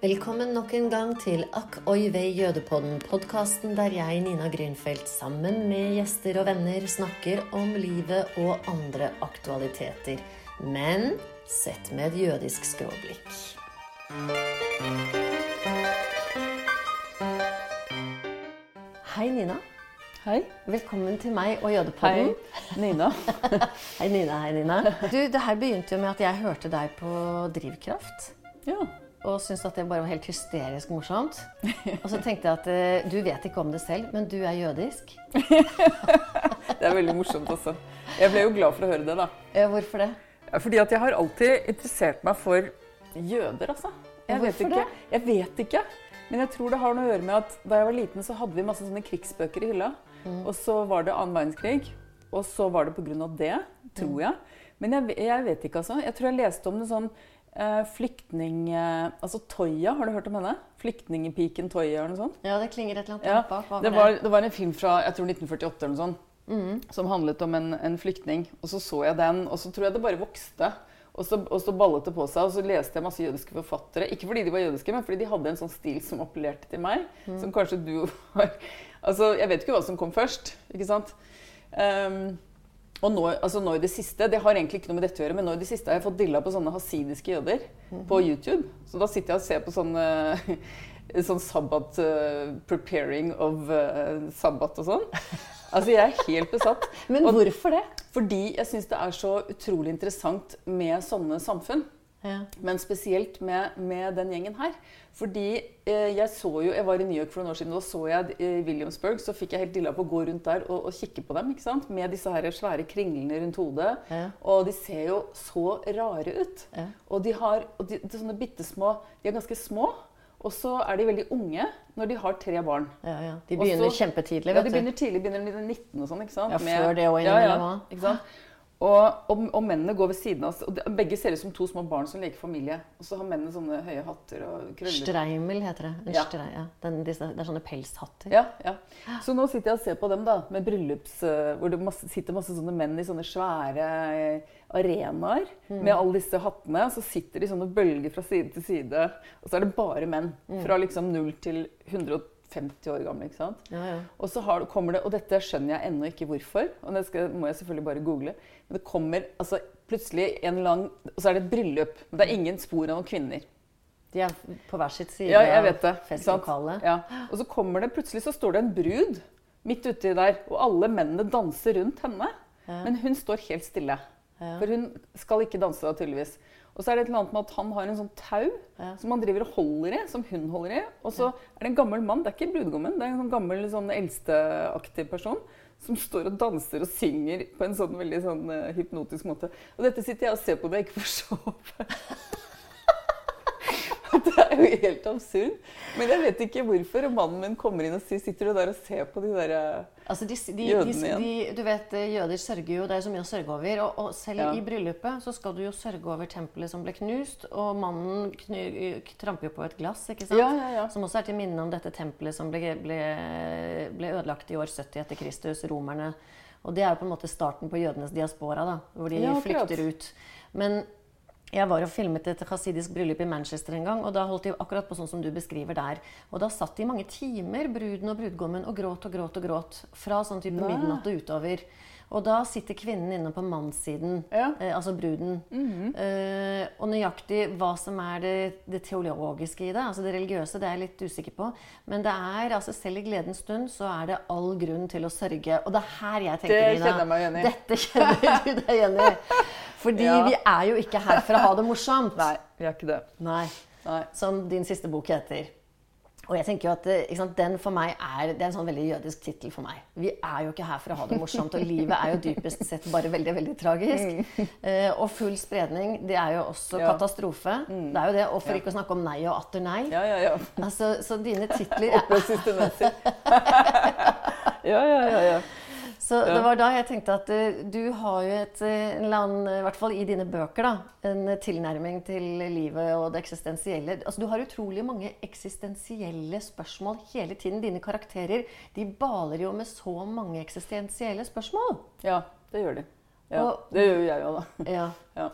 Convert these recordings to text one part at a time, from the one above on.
Velkommen nok en gang til Akk oi vei jødepodden, podkasten der jeg, Nina Grünfeldt, sammen med gjester og venner snakker om livet og andre aktualiteter. Men sett med et jødisk skråblikk. Hei, Nina. Hei. Velkommen til meg og jødepodden. Hei, Nina. Hei, Nina. Hei, Nina. Du, det her begynte jo med at jeg hørte deg på Drivkraft. Ja. Og syntes at det bare var helt hysterisk morsomt. Og så tenkte jeg at eh, du vet ikke om det selv, men du er jødisk. Det er veldig morsomt også. Jeg ble jo glad for å høre det, da. Ja, Hvorfor det? Fordi at jeg har alltid interessert meg for jøder, altså. Jeg vet Hvorfor Det? Jeg vet ikke. Men jeg tror det har noe å gjøre med at da jeg var liten, så hadde vi masse sånne krigsbøker i hylla. Og så var det annen verdenskrig. Og så var det pga. det, tror jeg. Men jeg, jeg vet ikke, altså. Jeg tror jeg leste om det sånn flyktning... Eh, altså Toya, har du hørt om henne? Flyktningepiken Toya eller noe sånt? Ja, det klinger et eller annet Ja, bak. Det var, det var en film fra jeg tror 1948 eller noe sånt, som handlet om en, en flyktning. Og så så jeg den, og så tror jeg det bare vokste. Og så, og så ballet det på seg, og så leste jeg masse jødiske forfattere. Ikke fordi de var jødiske, men fordi de hadde en sånn stil som appellerte til meg. Som kanskje du var Altså, jeg vet ikke hva som kom først, ikke sant? Ehm, og nå, altså nå i det siste, Det har egentlig ikke noe med dette å gjøre, men nå i det siste har jeg fått dilla på sånne hasidiske jøder på YouTube. Så da sitter jeg og ser på sånne sånn sabbat uh, Preparing of uh, sabbat og sånn. Altså, jeg er helt besatt. Men hvorfor det? Fordi jeg syns det er så utrolig interessant med sånne samfunn. Ja. Men spesielt med, med den gjengen her. Fordi eh, jeg så jo, jeg var i New York for noen år siden, og da så jeg i Williamsburg. Så fikk jeg helt dilla på å gå rundt der og, og kikke på dem. ikke sant? Med disse her svære kringlene rundt hodet. Ja. Og de ser jo så rare ut. Ja. Og de har og de, de sånne bitte små De er ganske små. Og så er de veldig unge når de har tre barn. Ja, ja. De Og begynner Også, kjempetidlig, Ja, de begynner tidlig. begynner i 19 og sånn. ikke sant? Ja, før det også ja, ja, ikke sant? Og, og, og mennene går ved siden av oss. Og de, begge ser ut som to små barn som leker familie. Og så har mennene sånne høye hatter og krøller. Streimel heter det. En Ja. strei, ja. Den, disse, det er sånne pelshatter. Ja, ja. Så nå sitter jeg og ser på dem da, med bryllups... eh, Hvor det masse, sitter masse sånne menn i sånne svære eh, arenaer Mm. med alle disse hattene. Så sitter de sånne bølger fra side til side. Og så er det bare menn. Mm. Fra liksom 0 til 150 år gamle. ikke sant? Ja, ja. Og så har, kommer det, og dette skjønner jeg ennå ikke hvorfor, og det skal, må jeg selvfølgelig bare google. Det kommer altså, plutselig en lang Og så er det et bryllup. Men det er ingen spor av noen kvinner. De er på hver sitt side Ja, jeg vet det. av festlokalet. Ja. Og så kommer det plutselig så står det en brud midt uti der, og alle mennene danser rundt henne. Ja. Men hun står helt stille. Ja. For hun skal ikke danse da, tydeligvis. Og så er det et eller annet med at han har en sånn tau Ja. som han driver og holder i, som hun holder i. Og så er det en gammel mann, det er ikke brudgommen, det er en sånn gammel sånn eldsteaktig person som står og danser og synger på en sånn veldig sånn eh, hypnotisk måte. Og dette sitter jeg og ser på når jeg ikke får sove. Det er jo helt absurd. Men jeg vet ikke hvorfor. Mannen min kommer inn og sier Sitter du der og ser på de der eh, Altså de, de, de, Jødene de, igjen. du vet, eh, Jøder sørger jo, det er så mye å sørge over. Og, og selv Ja. i bryllupet så skal du jo sørge over tempelet som ble knust. Og mannen knu, tramper jo på et glass, ikke sant? Ja, ja. Som også er til minne om dette tempelet som ble, ble, ble ødelagt i år 70 etter Kristus, romerne. Og det er jo på en måte starten på jødenes diaspora, da, hvor de flykter ut. Men jeg var og filmet et hasidisk bryllup i Manchester en gang, og da holdt de akkurat på sånn som du beskriver der. Og da satt de i mange timer, bruden og brudgommen, og gråt og gråt og gråt. Fra sånn type midnatt og utover. Og da sitter kvinnen inne på mannssiden, Ja. Eh, altså bruden. eh, og nøyaktig hva som er det, det teologiske i det, altså det religiøse, det er jeg litt usikker på. Men det er, altså selv i gledens stund så er det all grunn til å sørge. Og det er her jeg tenker, Det Nina, meg igjen i. Dette kjenner du deg igjen i. Fordi Ja. vi er jo ikke her for å ha det morsomt. Nei, vi er ikke det. Nei. Nei. Som din siste bok heter. Og jeg tenker jo at eh, sant, Den for meg er, det er en sånn veldig jødisk tittel for meg. Vi er jo ikke her for å ha det morsomt, og livet er jo dypest sett bare veldig veldig tragisk. Eh, og full spredning, det er jo også ja. katastrofe. Mm. Det er jo det, Og for Ja. ikke å snakke om nei og atter nei. Ja, ja, ja. Altså, så dine titler er Oppløst systemessig. ja, ja, ja, ja. Så det var da jeg tenkte at uh, du har jo et eh, en eller annen, i hvert fall i dine bøker, da, en tilnærming til livet og det eksistensielle. Altså, du har utrolig mange eksistensielle spørsmål hele tiden. Dine karakterer de baler jo med så mange eksistensielle spørsmål. Ja, det gjør de. Ja, Og- det gjør jeg òg, da. Ja. Ja.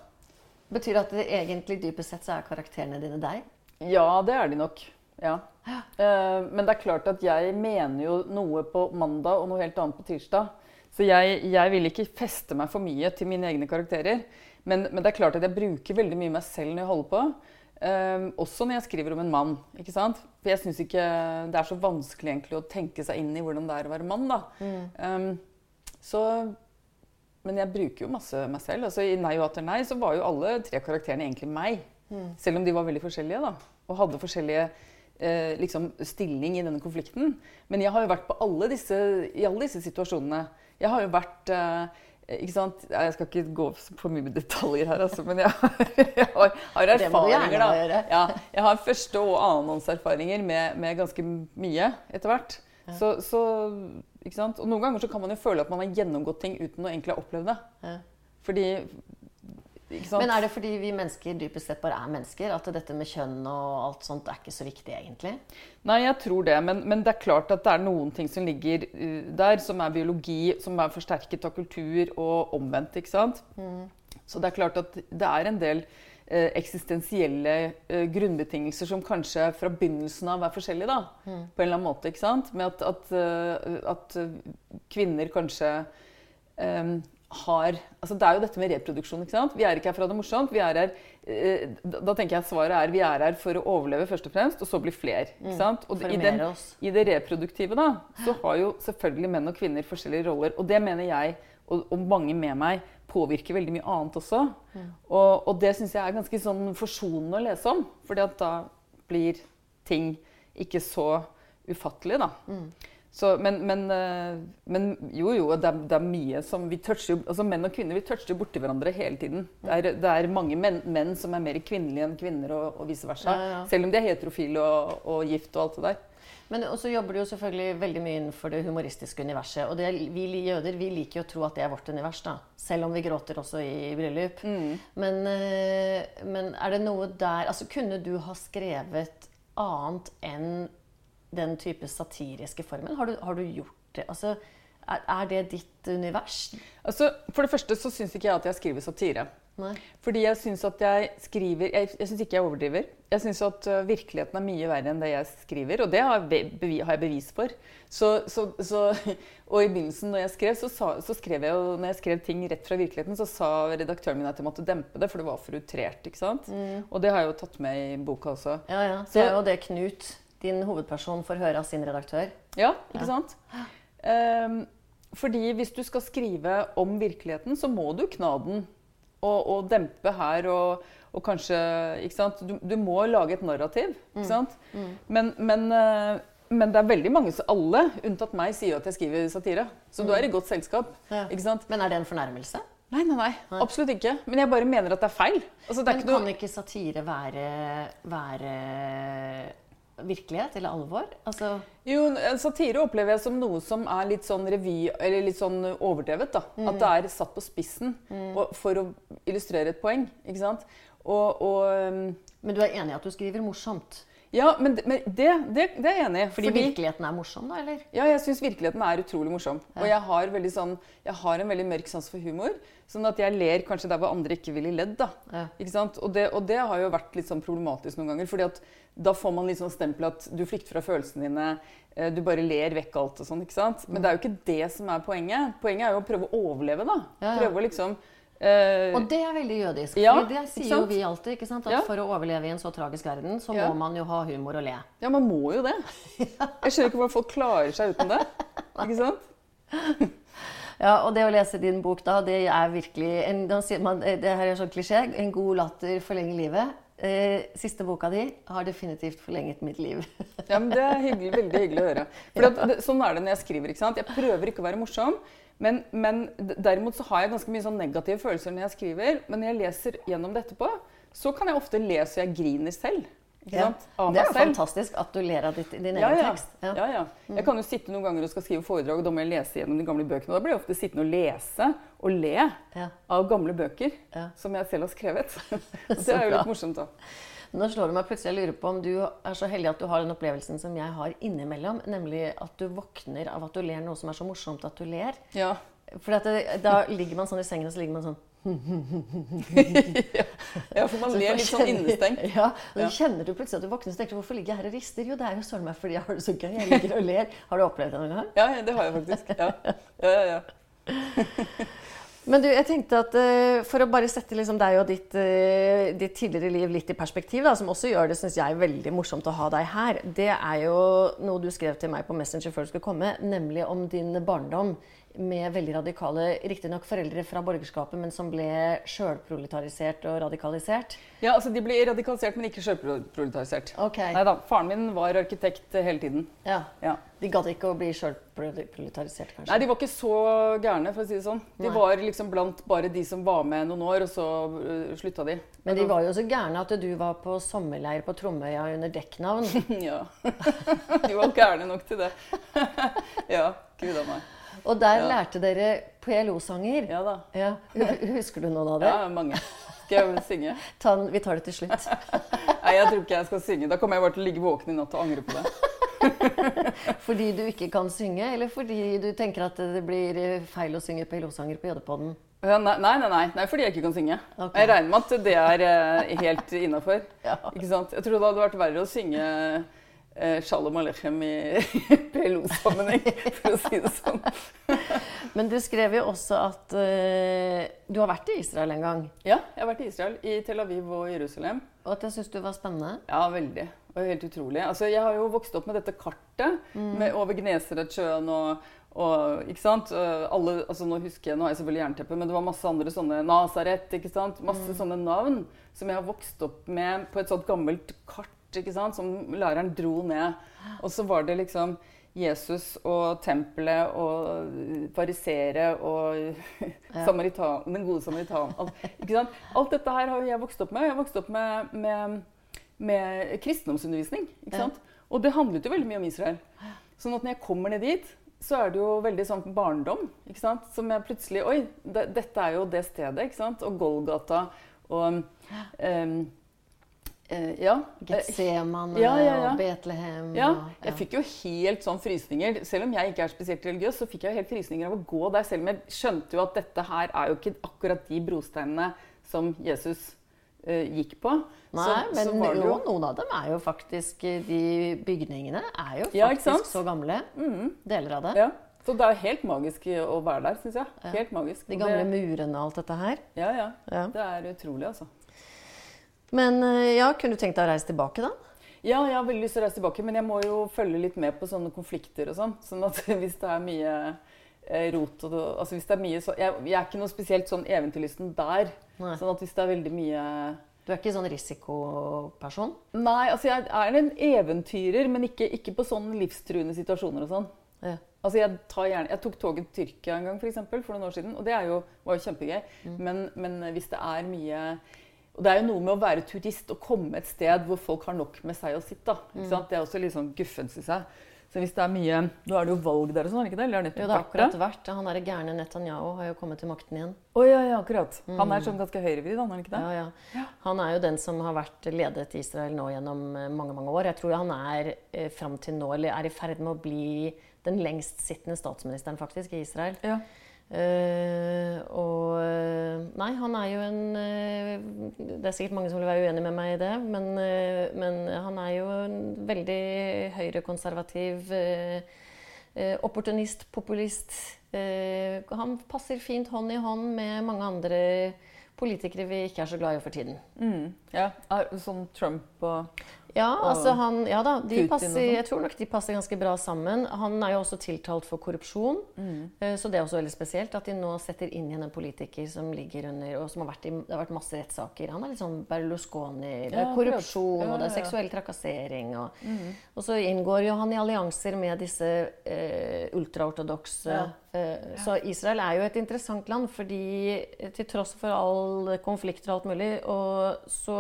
Betyr det at det egentlig dypest sett så er karakterene dine deg? Ja, det er de nok. Ja. Eh, men det er klart at jeg mener jo noe på mandag og noe helt annet på tirsdag. Så jeg, jeg vil ikke feste meg for mye til mine egne karakterer. Men, men, det er klart at jeg bruker veldig mye meg selv når jeg holder på. Um, også når jeg skriver om en mann. ikke sant? For jeg syns ikke det er så vanskelig egentlig å tenke seg inn i hvordan det er å være mann. da. Mm. Um, så, men jeg bruker jo masse meg selv. altså I 'Nei og atter nei' så var jo alle tre karakterene egentlig meg. Mm. Selv om de var veldig forskjellige da, og hadde forskjellige eh, liksom, stilling i denne konflikten. Men jeg har jo vært på alle disse, i alle disse situasjonene. Jeg har jo vært eh, ikke sant? Jeg skal ikke gå for mye med detaljer her, altså, men jeg har, jeg har, har erfaringer. da. Ja, jeg har første- og annenhåndserfaringer med, med ganske mye etter hvert. Ja. Så, så, ikke sant? Og noen ganger så kan man jo føle at man har gjennomgått ting uten å egentlig ha opplevd det. Ja. Fordi men er det fordi vi mennesker dypest sett bare er mennesker? At dette med kjønn og alt sånt er ikke så viktig, egentlig? Nei, jeg tror det. Men, men det er klart at det er noen ting som ligger uh, der, som er biologi, som er forsterket av kultur, og omvendt. ikke sant? Mm. Så det er klart at det er en del uh, eksistensielle uh, grunnbetingelser som kanskje fra begynnelsen av er forskjellige, da. Mm. På en eller annen måte. ikke sant? Med at, at, at kvinner kanskje um, har altså Det er jo dette med reproduksjon. ikke sant? Vi er ikke her for å ha det morsomt. vi er her, eh, Da tenker jeg svaret er vi er her for å overleve først og fremst, og så bli fler. ikke mm. sant? Og i, den, I det reproduktive da, så har jo selvfølgelig menn og kvinner forskjellige roller. Og det mener jeg, og, og mange med meg, påvirker veldig mye annet også. Mm. Og, og, det syns jeg er ganske sånn forsonende å lese om. fordi at da blir ting ikke så ufattelig, da. Mm. Så, men, men, eh, men, jo, jo, det er, det er mye som vi toucher altså Menn og kvinner vi toucher borti hverandre hele tiden. Det er, det er mange menn, menn, som er mer kvinnelige enn kvinner, og, og vice versa. Ja, ja. Selv om de er heterofile og, og, gift og alt det der. Men så jobber du jo selvfølgelig veldig mye innenfor det humoristiske universet. Og det, vi jøder vi liker jo å tro at det er vårt univers, da. Selv om vi gråter også i bryllup. Mm. Men, eh, men er det noe der Altså, kunne du ha skrevet annet enn den type satiriske formen? Har du, har du gjort det? Altså, er, er, det ditt univers? Altså, for det første så syns ikke jeg at jeg skriver satire. Nei. Fordi jeg syns at jeg skriver Jeg, jeg syns ikke jeg overdriver. Jeg syns at uh, virkeligheten er mye verre enn det jeg skriver, og det har, bevi, har jeg bevis for. Så, så, så, og i begynnelsen når jeg skrev, så, sa, så, skrev jeg jo, når jeg skrev ting rett fra virkeligheten, så sa redaktøren min at jeg måtte dempe det, for det var for utrert. ikke sant? Mm. Og det har jeg jo tatt med i boka også. Ja, ja. Det er jo det Knut din hovedperson får høre av sin redaktør. Ja, ikke sant? Um, fordi hvis du skal skrive om virkeligheten, så må du kna den. Og, og dempe her og, og, kanskje Ikke sant? Du, du, må lage et narrativ. Ikke mm. sant? Mm. Mm. Men, men, uh, men, det er veldig mange Alle, unntatt meg, sier at jeg skriver satire. Så mm. du er i godt selskap. Ja. Ikke sant? Men er det en fornærmelse? Nei, nei, nei, nei, Absolutt ikke. Men jeg bare mener at det er feil. Altså, det er men ikke kan ikke satire være, være virkelighet eller alvor? Altså jo, satire opplever jeg som noe som er litt sånn revy, eller litt sånn overdrevet. da. Mm. At det er satt på spissen mm. for å illustrere et poeng. ikke sant? Og, og, men du er enig i at du skriver morsomt? Ja, men, men det, det, det, er jeg enig i. Fordi fordi, virkeligheten er morsom, da? eller? Ja, jeg syns virkeligheten er utrolig morsom. Ja. Og jeg har, sånn, jeg har, en veldig mørk sans for humor. Sånn at jeg ler kanskje der hvor andre ikke ville ledd. da. Ja. Ikke sant? Og det, og det, har jo vært litt sånn problematisk noen ganger. fordi at da får man litt sånn stempel at du flykter fra følelsene dine. Eh, du bare ler vekk alt og sånn. ikke sant? Men det er jo ikke det som er poenget. Poenget er jo å prøve å overleve, da. Ja, prøve å liksom Uh, og det er veldig jødisk. Ja, det sier jo vi alltid. ikke sant? At ja. For å overleve i en så tragisk verden, så ja. må man jo ha humor og le. Ja, man må jo det. Jeg skjønner ikke hvordan folk klarer seg uten det. Ikke sant? Ja, og det å lese din bok, da, det er virkelig en, man, Det her er sånn klisjé. En god latter forlenger livet. Eh, siste boka di har definitivt forlenget mitt liv. ja, men Det er hyggelig, veldig hyggelig å høre. For det, sånn er det når jeg skriver. ikke sant? Jeg prøver ikke å være morsom. Men, men, derimot så har jeg ganske mye sånn negative følelser når jeg skriver. Men når jeg leser gjennom det etterpå, så kan jeg ofte le så jeg griner selv. Ja. Det er jo fantastisk at du ler av ditt, din egen ja, ja. tekst. Ja. ja, ja. Jeg kan jo sitte noen ganger og skal skrive foredrag, og da må jeg lese gjennom de gamle bøkene. Og da blir jeg ofte sittende og lese og le av gamle bøker som jeg selv har skrevet. det er jo litt morsomt, da. Nå slår det meg plutselig jeg lurer på om du er så heldig at du har den opplevelsen som jeg har innimellom. Nemlig at du våkner av at du ler noe som er så morsomt at du ler. Ja. For da ligger man sånn i sengen og så ligger man sånn ja, for man ler litt sånn innestengt. Ja, og Ja. kjenner du plutselig at du våkner og tenker hvorfor ligger jeg her og rister? Jo, det er jo søren meg fordi jeg har det så gøy. Jeg ligger og ler. Har du opplevd det noen gang? Ja, ja, det har jeg faktisk. Ja, ja, ja. ja. Men du, jeg tenkte at uh, for å bare sette liksom deg og ditt, uh, ditt tidligere liv litt i perspektiv, da, som også gjør det synes jeg, veldig morsomt å ha deg her, det er jo noe du skrev til meg på Messenger før du skulle komme, nemlig om din barndom med veldig radikale, riktignok foreldre fra borgerskapet, men som ble sjølproletarisert og radikalisert. ja, altså De ble radikalisert, men ikke sjølproletarisert. Ok. Nei da. Faren min var arkitekt hele tiden. Ja. Ja. De gadd ikke å bli sjølproletarisert, kanskje? Nei, de var ikke så gærne, for å si det sånn. De Nei. var liksom blant bare de som var med noen år, og så øh, slutta de. Men de var jo så gærne at du var på sommerleir på Tromøya under dekknavn. Ja. De var gærne nok til det. Ja, gud a meg. Og der Ja. lærte dere PLO-sanger. Ja da. Ja. Husker du noen av det? Ja, mange. Skal jeg synge? Ta vi tar det til slutt. Nei, jeg tror ikke jeg skal synge. Da kommer jeg bare til å ligge våken i natt og angre på det. Fordi du ikke kan synge, eller fordi du tenker at det blir feil å synge PLO-sanger på JD-podden? Nei, nei, nei, nei, fordi jeg ikke kan synge. Okay. Jeg regner med at det er eh, helt innafor. Ja. Jeg tror det hadde vært verre å synge Shalom Alechem i PLO-sammenheng, for å si det sånn. Men du skrev jo også at uh, du har vært i Israel en gang, Ja, jeg har vært i Israel, i Tel Aviv og Jerusalem. og at jeg syns du var spennende. Ja, veldig. Var helt utrolig. Altså, jeg har jo vokst opp med dette kartet med, over Gneseretsjøen og, og ikke sant? Alle, altså, nå husker jeg, nå har jeg selvfølgelig jernteppe, men det var masse andre sånne Nazaret, ikke sant? Masse sånne navn som jeg har vokst opp med på et sånt gammelt kart, ikke sant? Som læreren dro ned. Og så var det liksom Jesus og tempelet og farisere og samaritan, den gode samaritan. Alt? Alt dette her har jeg vokst opp med. Jeg har vokst opp med, med, med kristendomsundervisning. ikke Ja. Og det handlet jo veldig mye om Israel. Sånn at når jeg kommer ned dit, så er det jo veldig sånn barndom. ikke sant? Som jeg plutselig Oi, det, dette er jo det stedet. ikke sant? Og Golgata og um, Ja. Eh, Getsemane Ja, ja, ja. og Betlehem. ja, jeg fikk jo helt sånn frysninger. Selv om jeg ikke er spesielt religiøs, så fikk jeg jo helt frysninger av å gå der. Selv om jeg skjønte jo at dette her er jo ikke akkurat de brosteinene som Jesus eh, gikk på. Nei, Så- men så jo, noen av dem er jo faktisk De bygningene er jo faktisk så gamle. Deler av det. Ja. Så det er helt magisk å være der, syns jeg. Helt magisk. De gamle murene og alt dette her. ja, ja. Ja. Det er utrolig, altså. Men eh, ja, kunne du tenkt deg å reise tilbake, da? Ja, jeg har veldig lyst til å reise tilbake, men jeg må jo følge litt med på sånne konflikter og sånn. Sånn at hvis det er mye eh, rot og altså hvis det er mye så, jeg, jeg er ikke noe spesielt sånn eventyrlysten der. Nei. Sånn at hvis det er veldig mye Du er ikke sånn risikoperson? Nei, altså jeg er en eventyrer, men ikke, ikke på sånne livstruende situasjoner og sånn. Ja. Altså jeg, tar gjerne, jeg tok toget til Tyrkia en gang for, eksempel, for noen år siden, og det er jo, var jo kjempegøy. Men, men hvis det er mye og Det er jo noe med å være turist og komme et sted hvor folk har nok med seg og sitt. da, ikke sant? Det er også litt sånn guffens syns jeg. Så hvis det er mye Nå er det jo valg der og sånn, er det ikke det? Eller er det Jo, det har akkurat vært. Han derre gærne Netanyahu har jo kommet til makten igjen. Å ja, ja, akkurat. Han er sånn ganske høyrevridd, han er ikke det? Ja, ja. Han er jo den som har vært ledet Israel nå gjennom eh, mange mange år. Jeg tror han er eh, fram til nå, eller er i ferd med å bli den lengstsittende statsministeren faktisk i Israel. Ja. Eh, og eh, Nei, han er jo en uh, Det er sikkert mange som vil være uenig med meg i det, men, uh, men han er jo en veldig høyrekonservativ opportunist, populist. Han passer fint hånd i hånd med mange andre politikere vi ikke er så glad i for tiden. Mm, ja. Sånn Trump og Ja, altså han, ja da, passer, jeg tror nok de passer ganske bra sammen. Han er jo også tiltalt for korrupsjon, Mm. eh, så det er også veldig spesielt at de nå setter inn igjen en politiker som ligger under og som har vært i, Det har vært masse rettssaker. Han er litt sånn Berlusconi. Det er Ja, korrupsjon, Ja, og det er ja, ja. seksuell trakassering. Og, og så inngår jo han i allianser med disse eh, ultraortodokse Ja. eh, Så Israel er jo et interessant land, fordi til tross for all konflikter og alt mulig, og, så,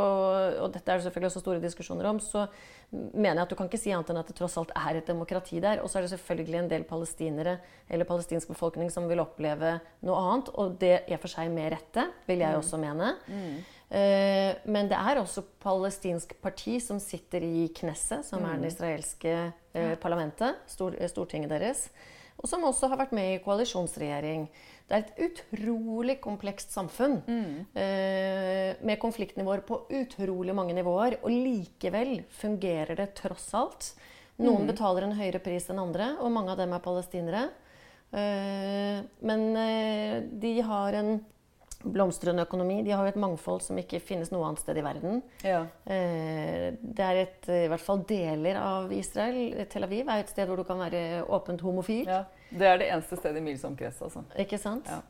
og dette er det selvfølgelig også store diskusjoner om, så mener jeg at du kan ikke si annet enn at det tross alt er et demokrati der. Og så er det selvfølgelig en del palestinere eller palestinsk befolkning som vil oppleve noe annet, og det er for seg med rette, vil jeg også mene. Eh, men det er også palestinsk parti som sitter i Knesset, som er det israelske eh, parlamentet, stor, eh, stortinget deres. Og som også har vært med i koalisjonsregjering. Det er et utrolig komplekst samfunn eh, med konfliktnivåer på utrolig mange nivåer. Og likevel fungerer det tross alt. Noen betaler en høyere pris enn andre, og mange av dem er palestinere. Eh, men eh, de har en blomstrende økonomi. De har jo et mangfold som ikke finnes noe annet sted i verden. Ja. Eh, Det er et, i hvert fall deler av Israel. Tel Aviv er et sted hvor du kan være åpent homofil. ja. Det er det eneste stedet i mils omkrets, altså. Ikke sant? Ja.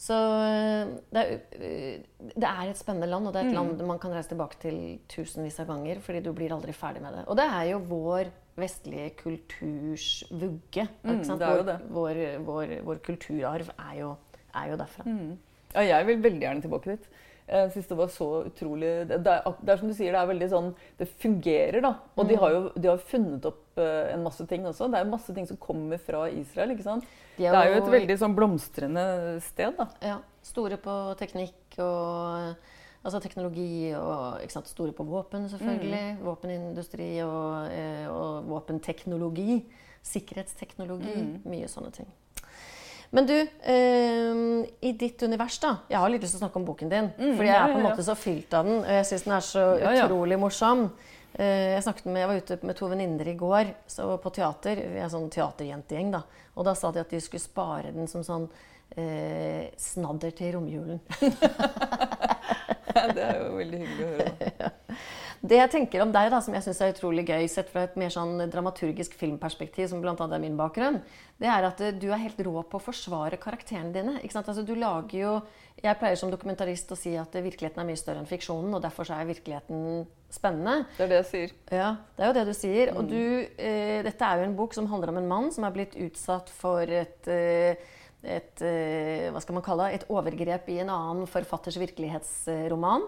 Så eh, det er, eh, det er et spennende land, og det er et Mm. land man kan reise tilbake til tusenvis av ganger, fordi du blir aldri ferdig med det. Og det er jo vår vestlige kulturs vugge. Mm, er vår. Vår, vår, vår kulturarv er jo, er jo derfra. Mm. Ja, jeg vil veldig gjerne tilbake dit. Jeg synes det var så utrolig det er, det er som du sier, det er veldig sånn Det fungerer, da. Og de har jo de har funnet opp eh, en masse ting også. Det er jo masse ting som kommer fra Israel. ikke sant? De Det er jo et veldig sånn blomstrende sted, da. Ja, store på teknikk og altså teknologi og ikke sant, store på våpen, selvfølgelig. Våpenindustri og, eh, og våpenteknologi. Sikkerhetsteknologi. Mye sånne ting. Men du, eh, i ditt univers, da Jeg har litt lyst til å snakke om boken din. fordi jeg er på en måte så fylt av den, og jeg syns den er så utrolig morsom. Eh, jeg, med, jeg var ute med to venninner i går så på teater. Vi er sånn teaterjentegjeng. da. Og da sa de at de skulle spare den som sånn eh, snadder til romjulen. Det er jo veldig hyggelig å høre. da. Det jeg tenker om deg, da, som jeg syns er utrolig gøy, sett fra et mer sånn dramaturgisk filmperspektiv, som bl.a. er min bakgrunn, det er at eh, du er helt rå på å forsvare karakterene dine. ikke sant? Altså, du lager jo Jeg pleier som dokumentarist å si at eh, virkeligheten er mye større enn fiksjonen, og derfor så er virkeligheten spennende. Det er det jeg sier. Ja, det er jo det du sier. Og du, eh, dette er jo en bok som handler om en mann som er blitt utsatt for et, eh, et eh, hva skal man kalle et overgrep i en annen forfatters virkelighetsroman.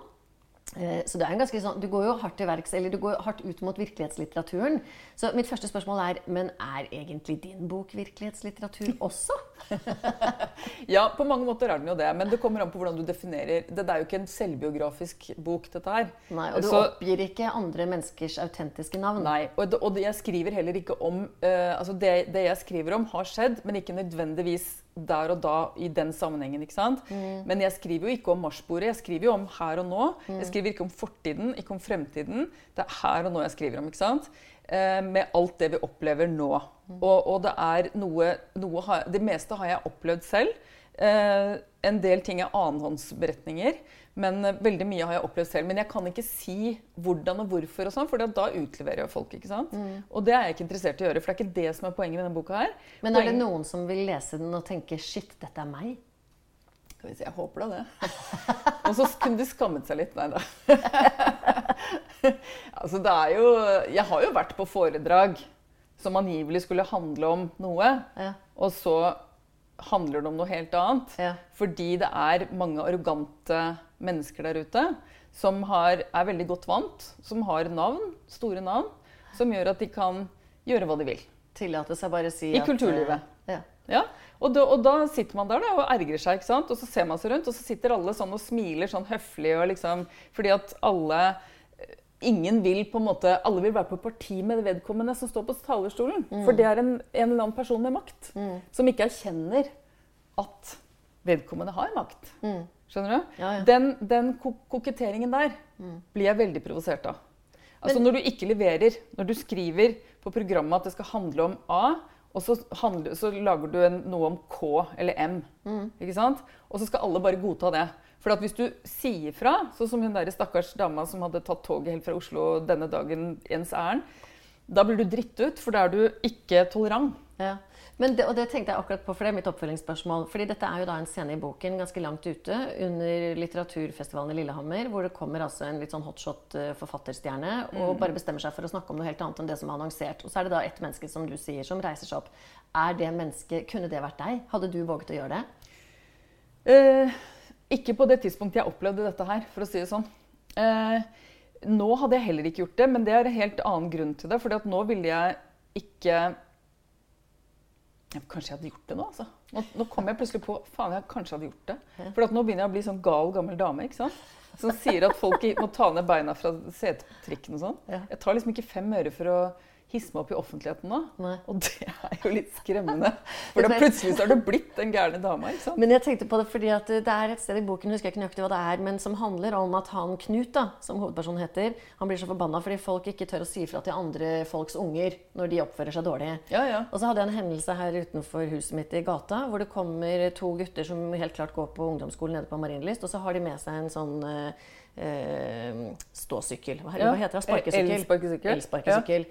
Eh, Så det er en ganske sånn, Du går jo hardt verks, du går hardt ut mot virkelighetslitteraturen. Så mitt første spørsmål er men er egentlig din bok virkelighetslitteratur også? Ja, på mange måter er den jo det. Men det kommer an på hvordan du definerer det. Er jo ikke en selvbiografisk bok, dette her. Nei, Og du Så- oppgir ikke andre menneskers autentiske navn. Nei, og, det, og det, jeg skriver heller ikke om uh, altså det, det jeg skriver om, har skjedd, men ikke nødvendigvis der og da i den sammenhengen. ikke sant? Men jeg skriver jo ikke om marsbordet, jeg skriver jo om her og nå. Jeg skriver ikke om fortiden, ikke om fremtiden. Det er her og nå jeg skriver om. ikke sant? Eh, med alt det vi opplever nå. Og, og det er noe, noe har, Det meste har jeg opplevd selv. Eh, en del ting er annenhåndsberetninger, men eh, veldig mye har jeg opplevd selv. Men jeg kan ikke si hvordan og hvorfor, og sånn, for da utleverer jeg folk. ikke sant? Og det er jeg ikke interessert i å gjøre, for det er ikke det som er poenget med denne boka. her. Men er det noen som vil lese den og tenke 'shit, dette er meg'? Skal vi si Jeg håper da det. Og så kunne de skammet seg litt. Nei da. altså, det er jo Jeg har jo vært på foredrag som angivelig skulle handle om noe, Ja. og så handler det om noe helt annet. Ja. Fordi det er mange arrogante mennesker der ute som har, er veldig godt vant, som har navn, store navn, som gjør at de kan gjøre hva de vil. Tillate seg bare å si I at, kulturlivet. eh, Ja. Ja, og da, og da sitter man der da, og ergrer seg, ikke sant? og så ser man seg rundt, og så sitter alle sånn og smiler sånn høflig, og liksom, fordi at alle Ingen vil på en måte, Alle vil være på parti med vedkommende som står på talerstolen. Mm. For det er en, en eller annen person med makt som ikke erkjenner at vedkommende har makt. Skjønner du? Mm. Ja, ja. Den, den ko koketteringen der blir jeg veldig provosert av. Altså Når du ikke leverer, når du skriver på programmet at det skal handle om A, og så, handler, så lager du en, noe om K eller M, ikke sant? og så skal alle bare godta det. For at hvis du sier fra, sånn som hun der stakkars dama som hadde tatt toget helt fra Oslo denne dagen ens ærend, da blir du dritt ut, for da er du ikke tolerant. Ja. Men det, og det tenkte jeg akkurat på, for det er mitt oppfølgingsspørsmål. Fordi dette er jo da en scene i boken ganske langt ute under litteraturfestivalen i Lillehammer, hvor det kommer altså en litt sånn hotshot eh, forfatterstjerne og bare bestemmer seg for å snakke om noe helt annet enn det som er annonsert. Og så er det da ett menneske, som du sier, som reiser seg opp. Er det mennesket Kunne det vært deg? Hadde du våget å gjøre det? Eh, ikke på det tidspunktet jeg opplevde dette her, for å si det sånn. Eh, nå hadde jeg heller ikke gjort det, men det er en helt annen grunn til det. For nå ville jeg ikke ja, Kanskje jeg hadde gjort det nå, altså. Nå, nå kom jeg plutselig på faen, jeg kanskje hadde gjort det. For at nå begynner jeg å bli sånn gal gammel dame ikke sant? som sier at folk må ta ned beina fra setetrikken og sånn. Jeg tar liksom ikke fem øre for å hisse meg opp i offentligheten nå. Nei. Og det er jo litt skremmende. For da plutselig så har du blitt den gærne dama. ikke sant? Men jeg tenkte på det fordi at det er et sted i boken husker jeg ikke nøyaktig hva det er, men som handler om at han Knut, da, som hovedpersonen heter, han blir så forbanna fordi folk ikke tør å si ifra til andre folks unger når de oppfører seg dårlig. Ja, ja. Og så hadde jeg en hendelse her utenfor huset mitt i gata, hvor det kommer to gutter som helt klart går på ungdomsskolen nede på Marienlyst, og så har de med seg en sånn eh, eh, ståsykkel. Hva, heter det? Sparkesykkel. Elsparkesykkel. Elsparkesykkel.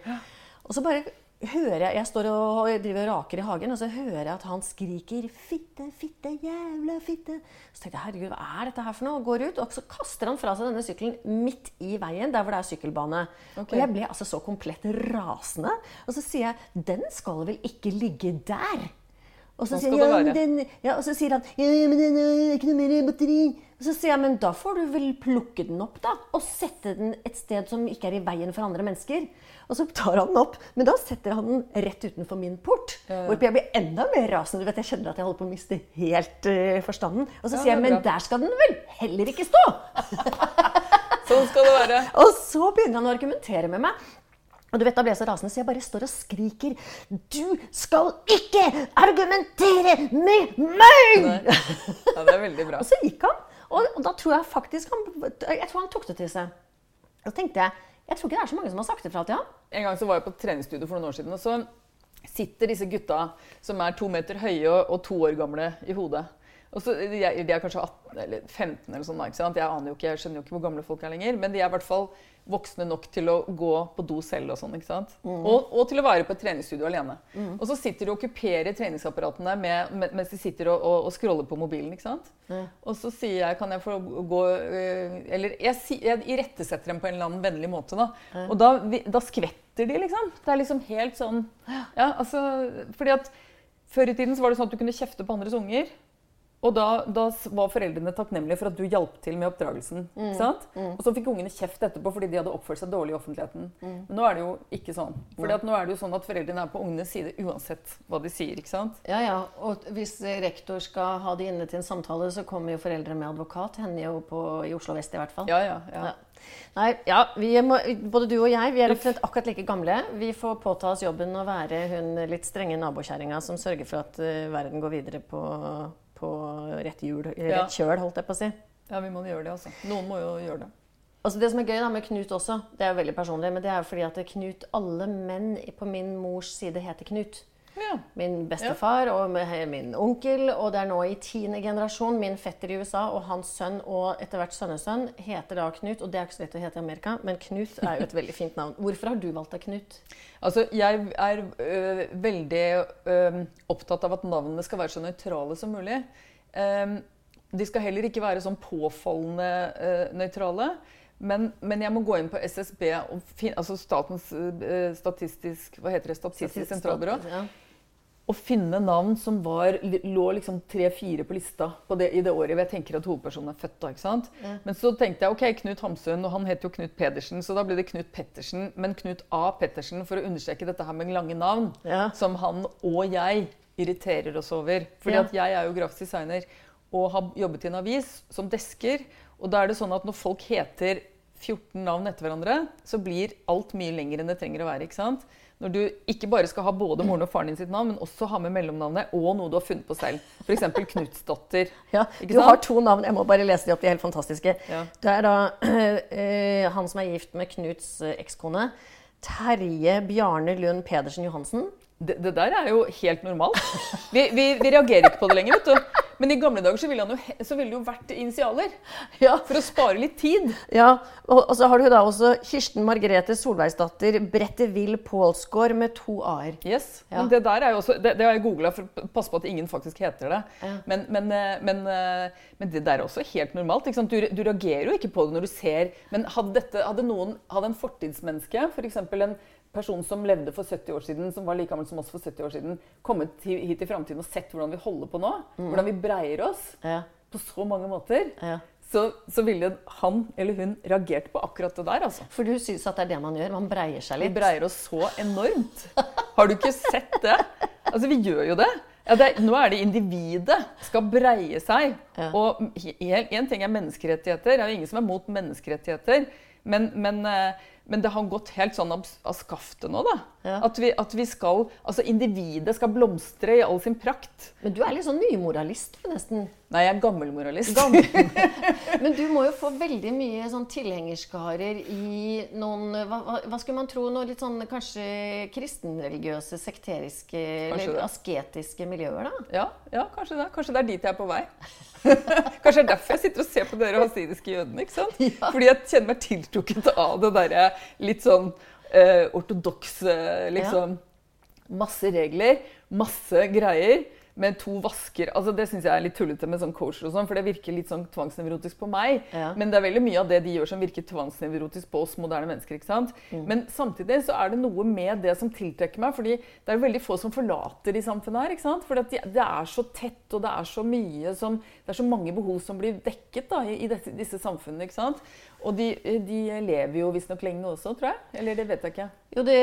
Og så bare hører jeg Jeg står og driver og raker i hagen, og så hører jeg at han skriker 'fitte, fitte, jævla fitte'. Så tenkte jeg herregud, hva er dette her for noe? Går ut, og så kaster han fra seg denne sykkelen midt i veien, der hvor det er sykkelbane. Okay. Og jeg ble altså så komplett rasende. Og så sier jeg 'den skal vel ikke ligge der'? Og så, sier, ja, den, ja, og så sier han ja, men den er ikke noe mer batteri. Og så sier jeg men da får du vel plukke den opp da, og sette den et sted som ikke er i veien for andre mennesker. Og så tar han den opp, men da setter han den rett utenfor min port. Ja. Hvorpå jeg blir enda mer rasende. Du vet, Jeg kjenner at jeg holder på å miste helt uh, forstanden. Og så sier jeg men der skal den vel heller ikke stå! Sånn skal det være. Og så begynner han å argumentere med meg. Og du vet, Da ble jeg så rasende, så jeg bare står og skriker Du skal ikke argumentere med meg! Ja, det er veldig bra. Og så gikk han. Og, og da tror jeg faktisk han Jeg tror han tok det til seg. Da tenkte jeg Jeg tror ikke det er så mange som har sagt det fra til han. En gang så var jeg på treningsstudio for noen år siden, og så sitter disse gutta som er to meter høye og, og to år gamle i hodet. Og så, de, er, de er kanskje 18 eller 15 eller sånn, ikke sant? Jeg aner jo ikke, jeg skjønner jo ikke hvor gamle folk er lenger, men de er i hvert fall voksne nok til å gå på do selv og sånn, ikke sant? Og, og til å være på et treningsstudio alene. Og så sitter de og okkuperer treningsapparatene med, med, mens de sitter og, og, og scroller på mobilen, ikke sant? Og så sier jeg, kan jeg få gå øh, Eller jeg, si- jeg irettesetter dem på en eller annen vennlig måte, da. Og da, da skvetter de, liksom. Det er liksom helt sånn Ja, altså Fordi at før i tiden så var det sånn at du kunne kjefte på andres unger. Og da, da var foreldrene takknemlige for at du hjalp til med oppdragelsen. Mm. sant? Og så fikk ungene kjeft etterpå fordi de hadde oppført seg dårlig i offentligheten. Mm. Men nå er det jo ikke sånn. Fordi at nå er det jo sånn at foreldrene er på ungenes side uansett hva de sier. ikke sant? Ja, ja. Og hvis rektor skal ha de inne til en samtale, så kommer jo foreldre med advokat. Hender jo på, i Oslo vest i hvert fall. Ja, ja, ja. Ja. Nei, ja, vi må, både du og jeg vi er omtrent akkurat like gamle. Vi får påta oss jobben å være hun litt strenge nabokjerringa som sørger for at uh, verden går videre på, på rett hjul. Rett kjøl, holdt jeg på å si. Ja, vi må gjøre det, altså. Noen må jo gjøre det. Altså Det som er gøy da med Knut også, det er jo veldig personlig, men det er jo fordi at Knut, alle menn på min mors side heter Knut. Ja. Min bestefar og min onkel, og det er nå i tiende generasjon. Min fetter i USA og hans sønn og etter hvert sønnesønn heter da Knut. Og det er ikke så lett å hete i Amerika, men Knut er jo et veldig fint navn. Hvorfor har du valgt deg Knut? Altså, jeg er øh, veldig øh, opptatt av at navnene skal være så nøytrale som mulig. Um, de skal heller ikke være sånn påfallende øh, nøytrale. Men, men jeg må gå inn på SSB, altså Statens øh, statistisk, hva heter det, statistisk sentralbyrå, Ja. Og finne navn som var, lå liksom tre-fire på lista på det, i det året jeg tenker at hovedpersonen er født. da, ikke sant? Ja. Men så tenkte jeg ok, Knut Hamsun, og han het jo Knut Pedersen, så da ble det Knut Pettersen. Men Knut A. Pettersen, for å understreke dette her med lange navn, Ja. som han og jeg irriterer oss over. Fordi Ja. at jeg er jo grafisk designer og har jobbet i en avis som desker. Og da er det sånn at når folk heter 14 navn etter hverandre, så blir alt mye lenger enn det trenger å være. ikke sant? Når du ikke bare skal ha både moren og faren din sitt navn, men også ha med mellomnavnet og noe du har funnet på selv. F.eks. Knutsdatter. Ja, Ikke du har to navn. Jeg må bare lese de opp. De er helt fantastiske. Ja. Det er da øh, han som er gift med Knuts eh, ekskone. Terje Bjarne Lund Pedersen Johansen. Det, det der er jo helt normalt. Vi, vi, vi reagerer ikke på det lenger. vet du. Men i gamle dager så ville, han jo, så ville det jo vært initialer. Ja, For å spare litt tid. ja. Og, og så har du da også Kirsten Margrethe Solveigsdatter Brettevill Pålsgaard med to a-er. Yes, Ja. men det der er jo også, det, det har jeg googla for å passe på at ingen faktisk heter det. Ja. Men, men, eh, men, eh, men det der er også helt normalt. Du, du reagerer jo ikke på det når du ser Men hadde, dette, hadde, noen, hadde en fortidsmenneske, f.eks. en person som levde for 70 år siden, som var like gammel som oss for 70 år siden, kommet hit i framtiden og sett hvordan vi holder på nå, hvordan vi breier oss Ja, på så mange måter, ja. så, så ville han eller hun reagert på akkurat det der. altså. For du syns at det er det man gjør? Man breier seg litt? Vi breier oss så enormt. Har du ikke sett det? Altså, vi gjør jo det. Ja, det er, nå er det individet skal breie seg. Og én ting er menneskerettigheter. Det er jo ingen som er mot menneskerettigheter. Men, men, eh, men, det har gått helt sånn av, skaftet nå, da. Ja. At, vi, at, vi, skal Altså individet skal blomstre i all sin prakt. Men du er litt sånn nymoralist, nesten. Nei, jeg er gammelmoralist. Gammel. men du må jo få veldig mye sånn tilhengerskarer i noen hva, hva, skulle man tro? Noe litt sånn kanskje kristenreligiøse, sekteriske eller asketiske miljøer, da? Ja, ja, kanskje det. Kanskje det er dit jeg er på vei. Kanskje det er derfor jeg sitter og ser på dere hasidiske jødene. ikke sant? Ja. Fordi jeg kjenner meg tiltrukket av det derre litt sånn eh, ortodokse liksom. Ja. Masse regler, masse greier med to vasker. Altså Det syns jeg er litt tullete med sånn coacher og sånn, for det virker litt sånn tvangsnevrotisk på meg. Ja. Men det er veldig mye av det de gjør som virker tvangsnevrotisk på oss moderne mennesker. ikke sant? Mm. Men samtidig så er det noe med det som tiltrekker meg, fordi det er jo veldig få som forlater de samfunnet her. ikke sant? For de, det er så tett, og det er så mye som Det er så mange behov som blir dekket da, i, i dette, disse samfunnene. ikke sant? Og de, de lever jo visstnok lenge også, tror jeg. Eller det vet jeg ikke. Jo, det,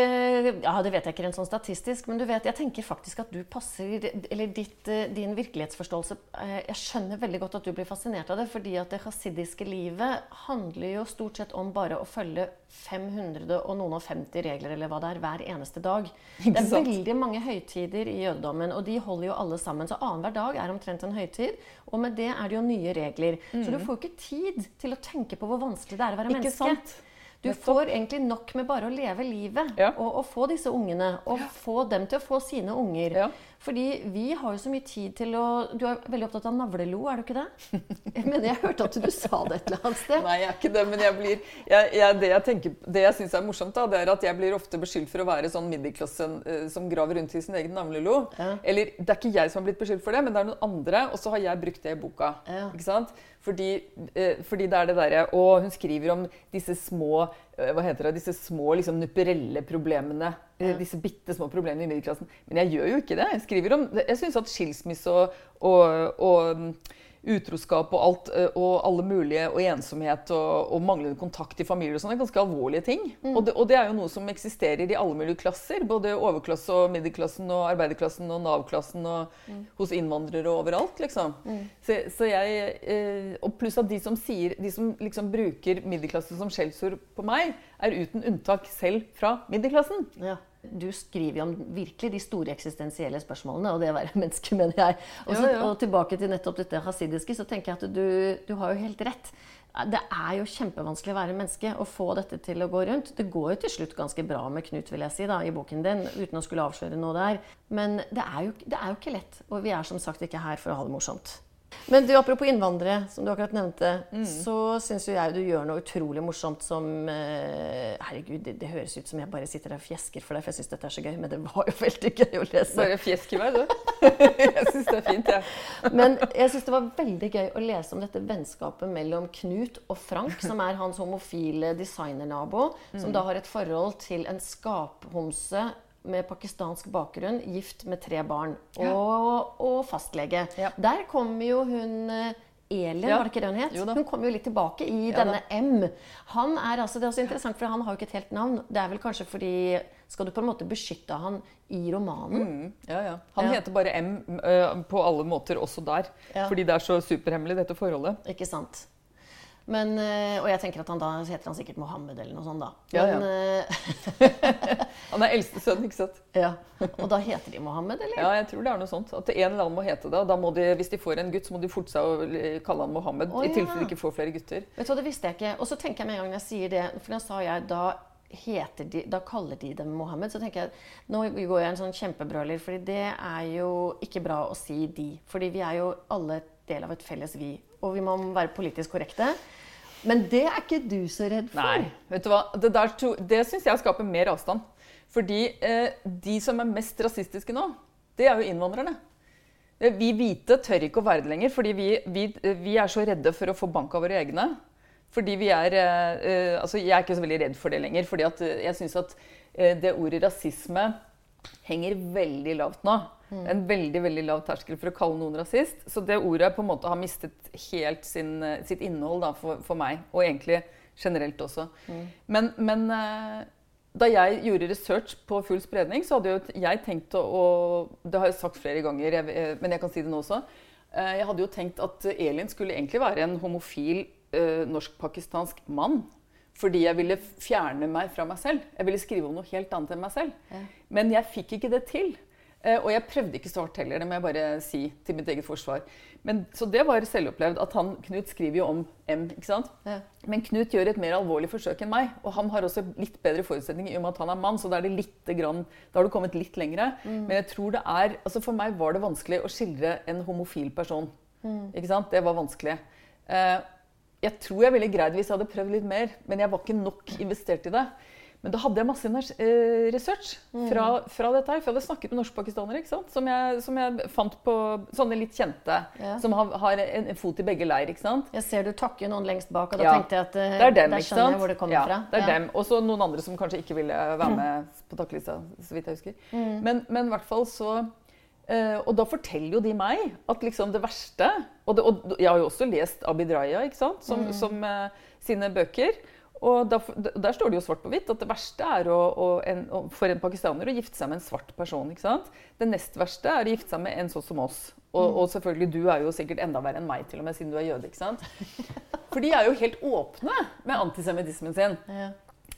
ja, det vet jeg ikke rent sånn statistisk, men du vet, jeg tenker faktisk at du passer Eller ditt, eh, din virkelighetsforståelse eh, Jeg skjønner veldig godt at du blir fascinert av det, fordi at det hasidiske livet handler jo stort sett om bare å følge 500 og noen og 50 regler eller hva det er, hver eneste dag. Det er veldig mange høytider i jødedommen, og de holder jo alle sammen. Så annenhver dag er omtrent en høytid, og med det er det jo nye regler. Så du får jo ikke tid til å tenke på hvor vanskelig det er å være ikke menneske. Sant? Du får egentlig nok med bare å leve livet ja. og, og, få disse ungene. Og ja. få dem til å få sine unger. Ja. Fordi vi har jo så mye tid til å Du er veldig opptatt av navlelo, er du ikke det? Jeg mener, jeg hørte at du sa det et eller annet sted. Nei, jeg er ikke det, men jeg blir jeg, jeg, Det jeg, tenker, det jeg syns er morsomt, da, det er at jeg blir ofte beskyldt for å være sånn middelklassen uh, som graver rundt i sin egen navlelo. Ja. Eller det er ikke jeg som har blitt beskyldt for det, men det er noen andre, og så har jeg brukt det i boka. Ja. Ikke sant? Fordi, uh, fordi, det er det derre Og hun skriver om disse små hva heter det, disse små liksom, nupperelle problemene ja. disse bitte små problemene i middelklassen. Men jeg gjør jo ikke det. Jeg skriver om, jeg syns at skilsmisse og, og, og mm, utroskap og alt, eh, og alle mulige, og ensomhet og, og manglende kontakt i familier og sånn, er ganske alvorlige ting. Mm. Og, det, og, det, er jo noe som eksisterer i alle mulige klasser. Både overklasse og middelklassen og arbeiderklassen og Nav-klassen og mm. hos innvandrere og overalt, liksom. Mm. Så, så, jeg, eh, og pluss at de som, sier, de som liksom bruker middelklasse som skjellsord på meg, er uten unntak selv fra middelklassen. Ja. Du skriver jo om virkelig de store eksistensielle spørsmålene, og det å være menneske, mener jeg. Også, ja, ja. Og tilbake til nettopp dette hasidiske, så tenker jeg at du, du, har jo helt rett. Det er jo kjempevanskelig å være menneske og få dette til å gå rundt. Det går jo til slutt ganske bra med Knut, vil jeg si, da, i boken din, uten å skulle avsløre noe der. Men det er, jo, det er jo ikke lett. Og vi er som sagt ikke her for å ha det morsomt. Men du, apropos innvandrere, som du akkurat nevnte, mm. så syns jo jeg du gjør noe utrolig morsomt som uh, Herregud, det, det, høres ut som jeg bare sitter der og fjesker for deg, for jeg syns dette er så gøy. Men det var jo veldig gøy å lese. Bare fjesk i meg, du. jeg syns det er fint, jeg. Ja. Men jeg syns det var veldig gøy å lese om dette vennskapet mellom Knut og Frank, som er hans homofile designernabo, mm. som da har et forhold til en skaphomse med pakistansk bakgrunn, gift med tre barn og, ja. og fastlege. Ja. Der kommer jo hun eh, Elin, ja. var det ikke det hun het? Hun kommer jo litt tilbake i ja, denne. M. Han er altså, Det er også interessant, for han har jo ikke et helt navn. Det er vel kanskje fordi Skal du på en måte beskytte han i romanen? Mm, ja, ja. Han heter bare M uh, på alle måter, også der. Fordi det er så superhemmelig, dette forholdet. Ikke sant. Men, eh, og jeg tenker at han da heter han sikkert Mohammed eller noe sånt, da. Men, ja, ja. Eh, han er eldste sønn, ikke sant? Ja. Og da heter de Mohammed, eller? Ja, jeg tror det er noe sånt. At en eller annen må hete det. Og da må de, hvis de får en gutt, så må de forte seg å kalle han Mohammed. Oh, I tilfelle de ikke får flere gutter. Vet du hva, Det visste jeg ikke. Og så tenker jeg med en gang jeg sier det, for da sa jeg da de, da kaller de dem Mohammed. Så tenker jeg nå går jeg en sånn kjempebrøler, fordi det er jo ikke bra å si de. Fordi vi er jo alle del av et felles vi. Og vi må være politisk korrekte. Men det er ikke du så redd for. Nei, vet du hva? Det, der, det syns jeg skaper mer avstand. Fordi eh, de som er mest rasistiske nå, det er jo innvandrerne. Eh, vi hvite tør ikke å være det lenger, fordi vi, vi, vi, er så redde for å få bank av våre egne. Fordi vi er eh, eh Altså, jeg er ikke så veldig redd for det lenger. fordi eh, jeg syns at eh, det ordet rasisme henger veldig lavt nå. Mm. En veldig veldig lav terskel for å kalle noen rasist. Så det ordet på en måte har mistet helt sin, sitt innhold da, for, for, meg. Og egentlig generelt også. Mm. Men, men, eh, da jeg gjorde research på full spredning, så hadde jo jeg tenkt å og Det har jeg sagt flere ganger, jeg, men jeg kan si det nå også. Eh, Jeg hadde jo tenkt at Elin skulle egentlig være en homofil eh, norsk-pakistansk mann. Fordi jeg ville fjerne meg fra meg selv. Jeg ville skrive om noe helt annet enn meg selv. Ja. Men jeg fikk ikke det til. Eh, og jeg prøvde ikke svart heller, det må jeg bare si til mitt eget forsvar. Men, så det var selvopplevd. at han, Knut skriver jo om M. ikke sant? Ja. Men Knut gjør et mer alvorlig forsøk enn meg. Og han har også litt bedre forutsetninger i og med at han er mann. Så da, er har du kommet litt lengre. Men jeg tror det er, altså for meg var det vanskelig å skildre en homofil person. Ikke sant? Det var vanskelig. Uh, jeg tror jeg ville greid hvis jeg hadde prøvd litt mer, men jeg var ikke nok investert i det. Men da hadde jeg masse eh, research fra, fra dette her. For jeg hadde snakket med norskpakistanere ikke sant? Som, jeg, som jeg fant på sånne litt kjente. Ja. Som har, har en, en fot i begge leir. ikke sant? Jeg ser du takker noen lengst bak, og da Ja. tenkte jeg at eh, Det er dem, der skjønner jeg hvor det kommer ja, fra. Det er dem. Og så noen andre som kanskje ikke ville være med på takkelista, så vidt jeg husker. Mm. Men, men i hvert fall så eh, Og da forteller jo de meg at liksom det verste Og, det, og jeg har jo også lest Abid Raja, ikke sant, som, Mm. som eh, sine bøker. Og der, der står det jo svart på hvitt at det verste er å, å, en, for en pakistaner å gifte seg med en svart person. ikke sant? Det nest verste er å gifte seg med en sånn som oss. Og, Mm. og selvfølgelig, du er jo sikkert enda verre enn meg, til og med, siden du er jøde. ikke sant? For de er jo helt åpne med antisemittismen sin. Ja.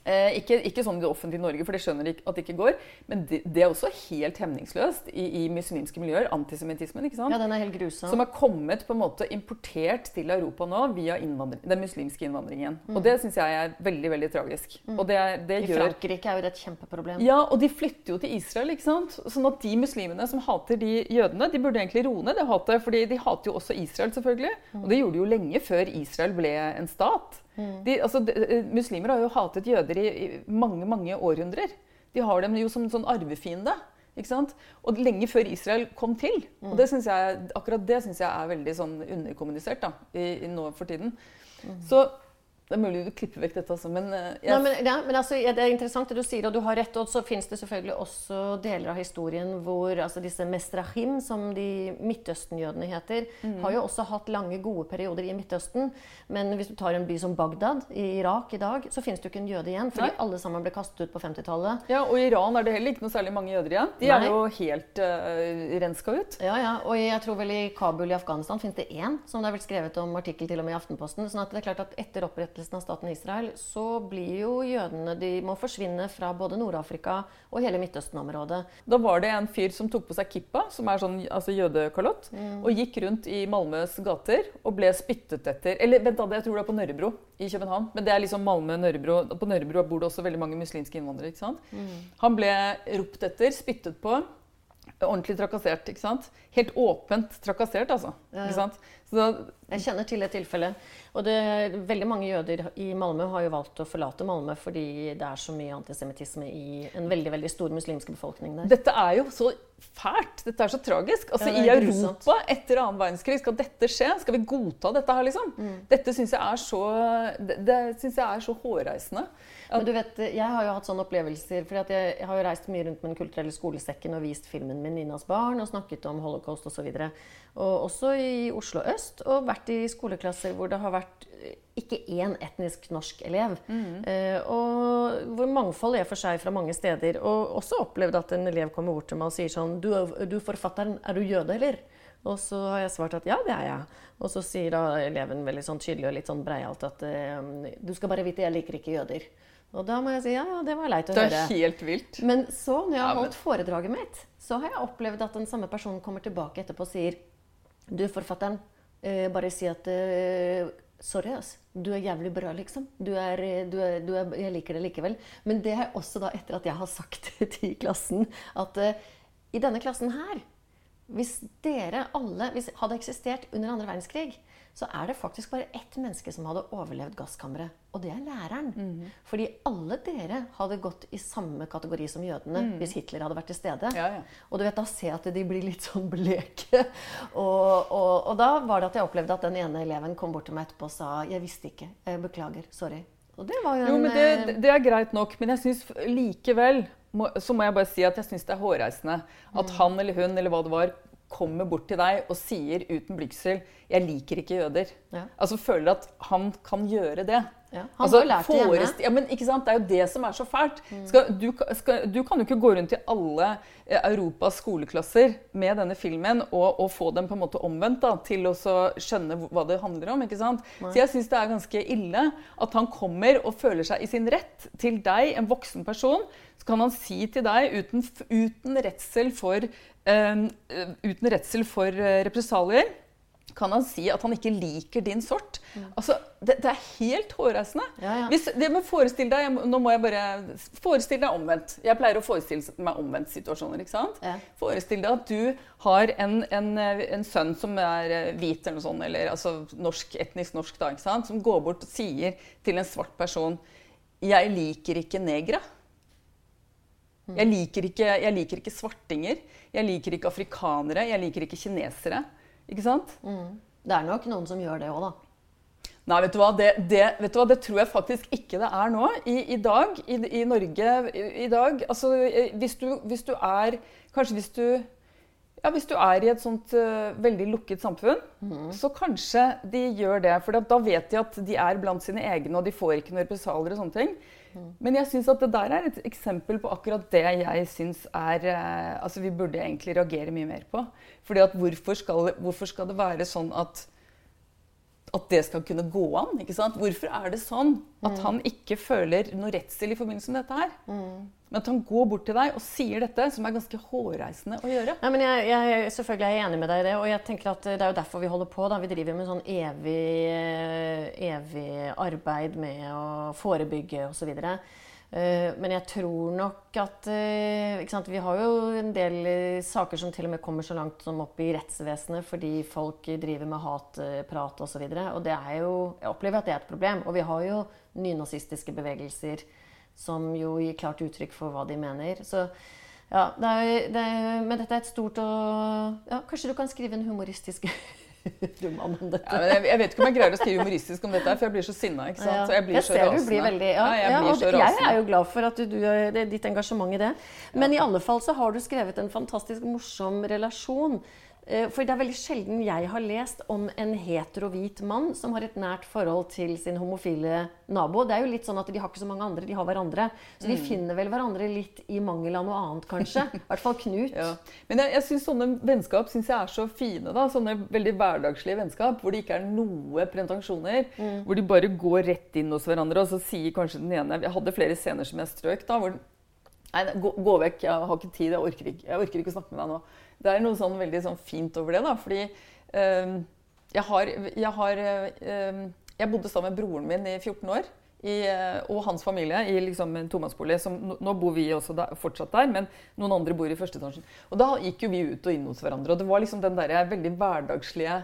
Eh, ikke, ikke sånn i det offentlige Norge, for det skjønner de at det ikke går. Men det, det er også helt hemningsløst i, i muslimske miljøer. Antisemittismen. ikke sant? ja, den er helt grusom. Som er kommet på en måte importert til Europa nå via den muslimske innvandringen. Mm. Og det syns jeg er veldig veldig tragisk. Og det, det I Frankrike er jo det et kjempeproblem. ja, og de flytter jo til Israel. ikke sant? Sånn at de muslimene som hater de jødene, de burde egentlig roe ned det hatet. fordi de hater jo også Israel, selvfølgelig. Og det gjorde de jo lenge før Israel ble en stat. De, altså, de, eh, muslimer har jo hatet jøder i, i mange, mange århundrer. De har dem jo som sånn arvefiende. Ikke sant? Og lenge før Israel kom til. Og det synes jeg, akkurat det syns jeg er veldig sånn underkommunisert da, i, i nå for tiden. Så det er mulig du klipper vekk dette også, men eh, jeg Nei, men, ja, men altså, Det er interessant det du sier, og du har rett. Og så finnes det selvfølgelig også deler av historien hvor altså disse mestrahim, som de Midtøsten-jødene heter, mm. har jo også hatt lange, gode perioder i Midtøsten. Men hvis du tar en by som Bagdad i Irak i dag, så finnes det jo ikke en jøde igjen. Fordi Nei. alle sammen ble kastet ut på 50-tallet. Ja, og i Iran er det heller ikke noe særlig mange jøder igjen. De Nei. er jo helt uh, renska ut. Ja, ja, og jeg tror vel i Kabul i Afghanistan finnes det én som det er vel skrevet om artikkel til og med i Aftenposten. sånn at det er klart at etter opprettelsen av staten Israel, så blir jo jødene De må forsvinne fra både Nord-Afrika og hele Midtøsten-området. Da var det en fyr som tok på seg kippa, som er sånn altså jødekalott, Mm. og gikk rundt i Malmøs gater og ble spyttet etter Eller vent da, jeg tror det er på Nørrebro i København. Men det er liksom Malmø, Nørrebro. På Nørrebro bor det også veldig mange muslimske innvandrere. ikke sant? Mm. Han ble ropt etter, spyttet på. Ordentlig trakassert. ikke sant? Helt åpent trakassert, altså. Ja, ja. Ikke sant? Så da, Jeg kjenner til et tilfelle. Og det, veldig mange jøder i Malmö har jo valgt å forlate Malmö fordi det er så mye antisemittisme i en veldig veldig stor muslimsk befolkning der. Dette er jo så fælt. Dette er så tragisk. Altså, Ja, I. Europa etter annen verdenskrig, skal dette skje? Skal vi godta dette her, liksom? Mm. Dette syns jeg er så Det, det synes jeg er så hårreisende. Men du vet, Jeg har jo hatt sånne opplevelser. fordi jeg, har jo reist mye rundt med Den kulturelle skolesekken og vist filmen min 'Ninas barn' og snakket om holocaust osv. Og, og også i Oslo øst. Og vært i skoleklasser hvor det har vært eh, ikke én etnisk norsk elev. Eh, og hvor mangfold er for seg fra mange steder. Og også opplevd at en elev kommer bort til meg og sier sånn Du, du forfatteren, er du jøde, eller? Og så har jeg svart at ja, det er jeg. Og så sier da eleven veldig sånn tydelig og litt sånn breialt at eh, du skal bare vite, jeg liker ikke jøder. Og da må jeg si ja, ja, det var leit å Det høre. er helt vilt. Men så, når jeg har holdt foredraget mitt, så har jeg opplevd at den samme personen kommer tilbake etterpå og sier Du, forfatteren, eh, bare si at eh, Sorry, ass. Du er jævlig bra, liksom. Du er, eh, du er, du er, jeg liker det likevel. Men det er også da etter at jeg har sagt det til klassen, at eh, i denne klassen her hvis dere alle hvis hadde eksistert under andre verdenskrig, så er det faktisk bare ett menneske som hadde overlevd gasskammeret. Og det er læreren. Mm. Fordi alle dere hadde gått i samme kategori som jødene hvis Hitler hadde vært til stede. Ja, ja. Og du vet, da ser jeg at de blir litt sånn bleke. Og, og, og da var det at jeg opplevde at den ene eleven kom bort til meg etterpå og sa 'Jeg visste ikke. Jeg beklager. Sorry'. Og det var jo en men eh, det, det er greit nok, men jeg syns likevel må, Så må jeg bare si at jeg syns det er hårreisende at Mm. han eller hun eller hva det var, kommer bort til deg og sier uten blygsel 'Jeg liker ikke jøder'. Ja. Altså føler at han kan gjøre det. Ja, han har lært det hjemme. Ja, men ikke sant? Det er jo det som er så fælt. Skal, du, skal, du kan jo ikke gå rundt i alle eh, Europas skoleklasser med denne filmen og, og få dem på en måte omvendt da, til å skjønne hva det handler om. ikke sant? Så jeg syns det er ganske ille at han kommer og føler seg i sin rett til deg, en voksen person. Så kan han si til deg uten, uten redsel for, eh, uten redsel for represalier kan han si at han ikke liker din sort. Altså, det, det er helt hårreisende. Mm. Ja, ja. Hvis, det med forestill deg, Nå må jeg bare Forestill deg omvendt. Jeg pleier å forestille meg omvendt situasjoner. ikke sant? Ja. Forestill deg at du har en, en, en sønn som er eh, hvit eller noe sånt, eller altså norsk, etnisk norsk, da, ikke sant? som går bort og sier til en svart person 'Jeg liker ikke negere'. Mm. Jeg liker, ikke, jeg liker ikke svartinger. Jeg liker ikke afrikanere. Jeg liker ikke kinesere. Ikke sant? Det er nok noen som gjør det òg, da. Nei, vet du? Det, det, vet du hva? Det tror jeg faktisk ikke det er nå. I, i dag, i, i Norge i, i dag Altså, eh, hvis du, hvis du er Kanskje hvis du ja, Hvis du er i et sånt uh, veldig lukket samfunn, så kanskje de gjør det. For da vet de at de er blant sine egne, og de får ikke noen represalier og sånne ting. Men jeg syns at det der er et eksempel på akkurat det jeg syns er eh, Altså, vi burde egentlig reagere mye mer på. Fordi at hvorfor skal, hvorfor skal det være sånn at at det skal kunne gå an. ikke sant? Hvorfor er det sånn at han ikke føler noe redsel i forbindelse med dette her? Men at han går bort til deg og sier dette, som er ganske hårreisende å gjøre. Ja, men jeg, jeg, selvfølgelig er jeg enig med deg i det. Og jeg tenker at det er jo derfor vi holder på. da. Vi driver med sånn evig, eh, evig arbeid med å forebygge osv. Uh, men jeg tror nok at eh, sant? Vi har jo en del eh, saker som til og med kommer så langt som opp i rettsvesenet fordi folk driver med hatprat osv. Og, så og det er jo, jeg opplever at det er et problem. Og vi har jo nynazistiske bevegelser som jo gir klart uttrykk for hva de mener. Så ja, det er, det er, men dette er et stort og ja, Kanskje du kan skrive en humoristisk roman om dette? Ja, men jeg, jeg vet ikke om jeg greier å skrive humoristisk om dette, for jeg blir så sinna. ikke sant? Så jeg blir jeg så ser rasende. du blir veldig ja, Ja, jeg blir så jeg er jo glad for at du, du, ditt engasjement i det. Men i alle fall så har du skrevet en fantastisk morsom relasjon. Eh, For det er veldig sjelden jeg har lest om en hetero-hvit mann som har et nært forhold til sin homofile nabo. Det er jo litt sånn at De har ikke så mange andre, de har hverandre. Så Mm. de finner vel hverandre litt i mangel av noe annet, kanskje. I hvert fall Knut. Ja. Men jeg, jeg synes sånne vennskap synes jeg er så fine. da, Sånne veldig hverdagslige vennskap hvor det ikke er noe pretensjoner. Hvor de bare går rett inn hos hverandre, og så sier kanskje den ene Jeg hadde flere scener som jeg strøk. da, hvor Nei, gå, gå vekk, jeg har ikke tid, jeg orker ikke, jeg orker ikke å snakke med deg nå. Det er noe sånn veldig sånn fint over det, da, fordi eh, jeg har, jeg har eh, Jeg bodde sammen med broren min i 14 år. I, eh, og hans familie i liksom en tomannsbolig. Nå nå bor vi også der, fortsatt der, men noen andre bor i første etasjen. Og da gikk jo vi ut og inn hos hverandre. Og det var liksom den der veldig hverdagslige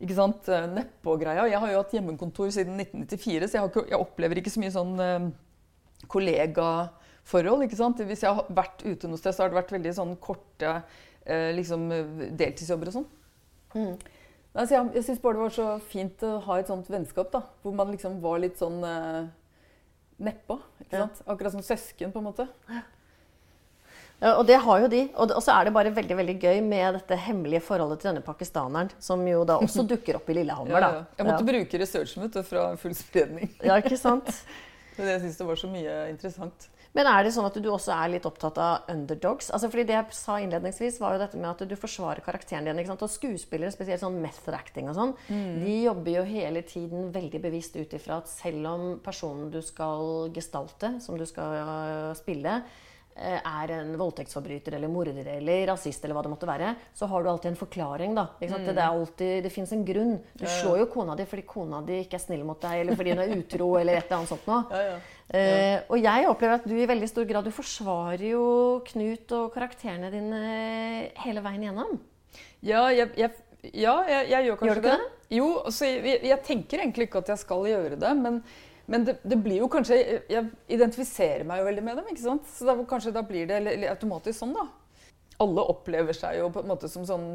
ikke sant, eh, nedpå-greia. Jeg har jo hatt hjemmekontor siden 1994, så jeg, ikke, jeg opplever ikke så mye sånn eh, kollegaforhold. ikke sant? Hvis jeg har vært ute noe sted, så har det vært veldig sånn korte eh, liksom, deltidsjobber og sånn. Mm. Altså, jeg jeg syns bare det var så fint å ha et sånt vennskap, da, hvor man liksom var litt sånn eh, nedpå. Ja. Akkurat som søsken, på en måte. Ja, og det har jo de. Og så er det bare veldig veldig gøy med dette hemmelige forholdet til denne pakistaneren, som jo da også dukker opp i Lillehammer. Ja, ja. Jeg måtte bruke researchen vet du, fra full spredning. ja, ikke sant? Men jeg syns det var så mye interessant. Men er det sånn at du også er litt opptatt av underdogs? Altså fordi Det jeg sa innledningsvis, var jo dette med at du forsvarer karakteren din. ikke sant? Og skuespillere, spesielt sånn method acting og sånn, de jobber jo hele tiden veldig bevisst ut ifra at selv om personen du skal gestalte, som du skal spille, er en voldtektsforbryter eller morder eller rasist, eller hva det måtte være, så har du alltid en forklaring. da. Ikke sant? Det, er alltid, det fins en grunn. Du slår jo kona di fordi kona di ikke er snill mot deg, eller fordi hun er utro, eller et eller annet sånt noe. Ja, ja. Eh, og jeg opplever at du i veldig stor grad du forsvarer jo Knut og karakterene dine hele veien gjennom. Ja, jeg, jeg, ja, jeg, jeg gjør kanskje Gjør ikke det. Jo, altså, jeg tenker egentlig ikke at jeg skal gjøre det, men, men det, det blir jo kanskje Jeg identifiserer meg jo veldig med dem, ikke sant? Så da, kanskje da blir det automatisk sånn, da. Alle opplever seg jo på en måte som sånn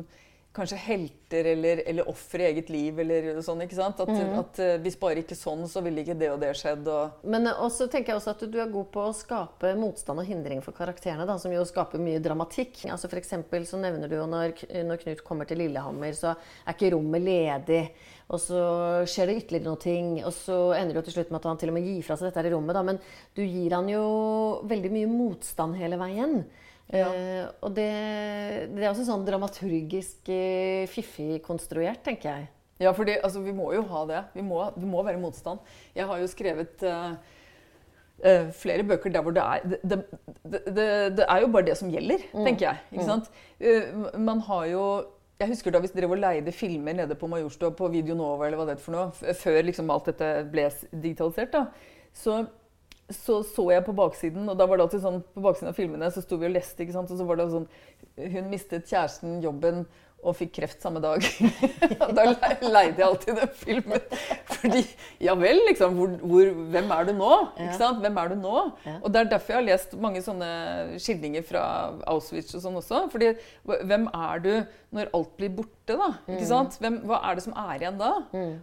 kanskje helter eller, eller ofre i eget liv eller sånn. ikke sant? At, mm. at eh, hvis bare ikke sånn, så ville ikke det og det skjedd. Og... Men eh, også tenker jeg også at du er god på å skape motstand og hindring for karakterene, da, som jo skaper mye dramatikk. Altså for eksempel så nevner du jo når, når Knut kommer til Lillehammer, så er ikke rommet ledig. Og så skjer det ytterligere noe ting, og så ender det jo til slutt med at han til og med gir fra seg dette her i rommet. Da. Men du gir han jo veldig mye motstand hele veien. Eh, og det, det er også sånn dramaturgisk eh, fiffig konstruert, tenker jeg. Ja, for altså, vi må jo ha det. Vi må, det må være motstand. Jeg har jo skrevet uh, flere bøker der hvor det er det, det, er jo bare det som gjelder, tenker jeg. ikke sant? Eh, man har jo jeg husker da vi drev og leide filmer nede på Majorstua på Video Nova, eller hva det er for noe, før liksom alt dette ble digitalisert, da, så, så så jeg på baksiden, og da var det alltid sånn På baksiden av filmene så sto vi og leste, ikke sant, og så var det sånn Hun mistet kjæresten jobben og fikk kreft samme dag. da leide jeg alltid den filmen. Fordi Ja vel, liksom. Hvor, hvor, hvem er du nå? Ikke sant? Hvem er du nå? Og det er derfor jeg har lest mange sånne skildringer fra Auschwitz og sånn også. Fordi hvem er du når alt blir borte, da? Ikke sant? Hvem, hva er det som er igjen da?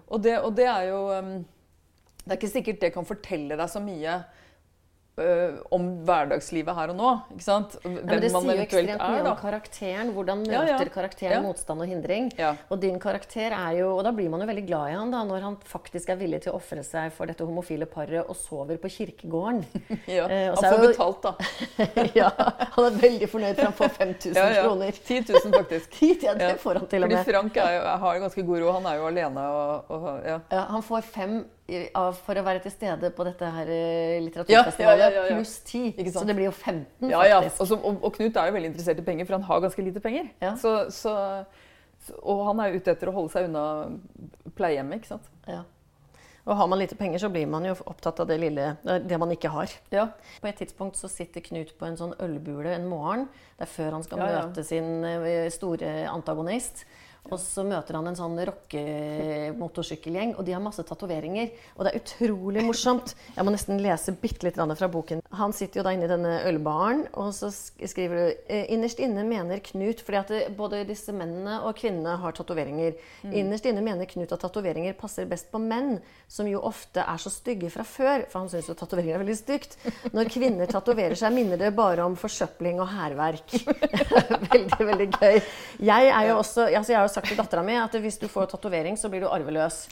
Og, det, og det er jo um, Det er ikke sikkert det kan fortelle deg så mye øh, om hverdagslivet her og nå. Ikke sant? Hvem Ja, men det sier jo ekstremt mye er, om karakteren. Hvordan møter Ja, ja. karakteren motstand og hindring? Og din karakter er jo Og da blir man jo veldig glad i han da, når han faktisk er villig til å ofre seg for dette homofile paret og sover på kirkegården. Ja. Eh, og Han får jo- betalt, da. ja, han er veldig fornøyd for han får 5000 Ja, ja. kroner. 10 000, faktisk. Ja, det får han til og med. Fordi. Frank er har ganske god råd. Han er jo alene og, og ja. Ja, han får fem for å være til stede på dette her eh, Ja, litteraturfestivalet, ja, ja, ja, ja. pluss ti. Så det blir jo 15, Ja, ja. faktisk. Og, så, og, og Knut er jo veldig interessert i penger, for han har ganske lite penger. Ja. Så, så, og han er ute etter å holde seg unna pleiehjemmet, ikke sant. Ja. Og har man lite penger, så blir man jo opptatt av det lille, det man ikke har. Ja. På et tidspunkt så sitter Knut på en sånn ølbule en morgen. Det er før han skal Ja, ja. møte sin eh, store antagonist. Og så møter han en sånn rockemotorsykkelgjeng, og de har masse tatoveringer. Og det er utrolig morsomt. Jeg må nesten lese bitte litt fra boken. Han sitter jo da inne i denne ølbaren, og så skriver du eh, Innerst inne mener Knut fordi at både disse mennene og kvinnene har tatoveringer. Mm. Innerst inne mener Knut at tatoveringer passer best på menn, som jo ofte er så stygge fra før. For han syns jo tatoveringer er veldig stygt. Når kvinner tatoverer seg, minner det bare om forsøpling og hærverk. veldig, veldig gøy. Jeg er jo også, altså jeg er jo sagt til dattera mi at hvis du får tatovering, så blir du arveløs.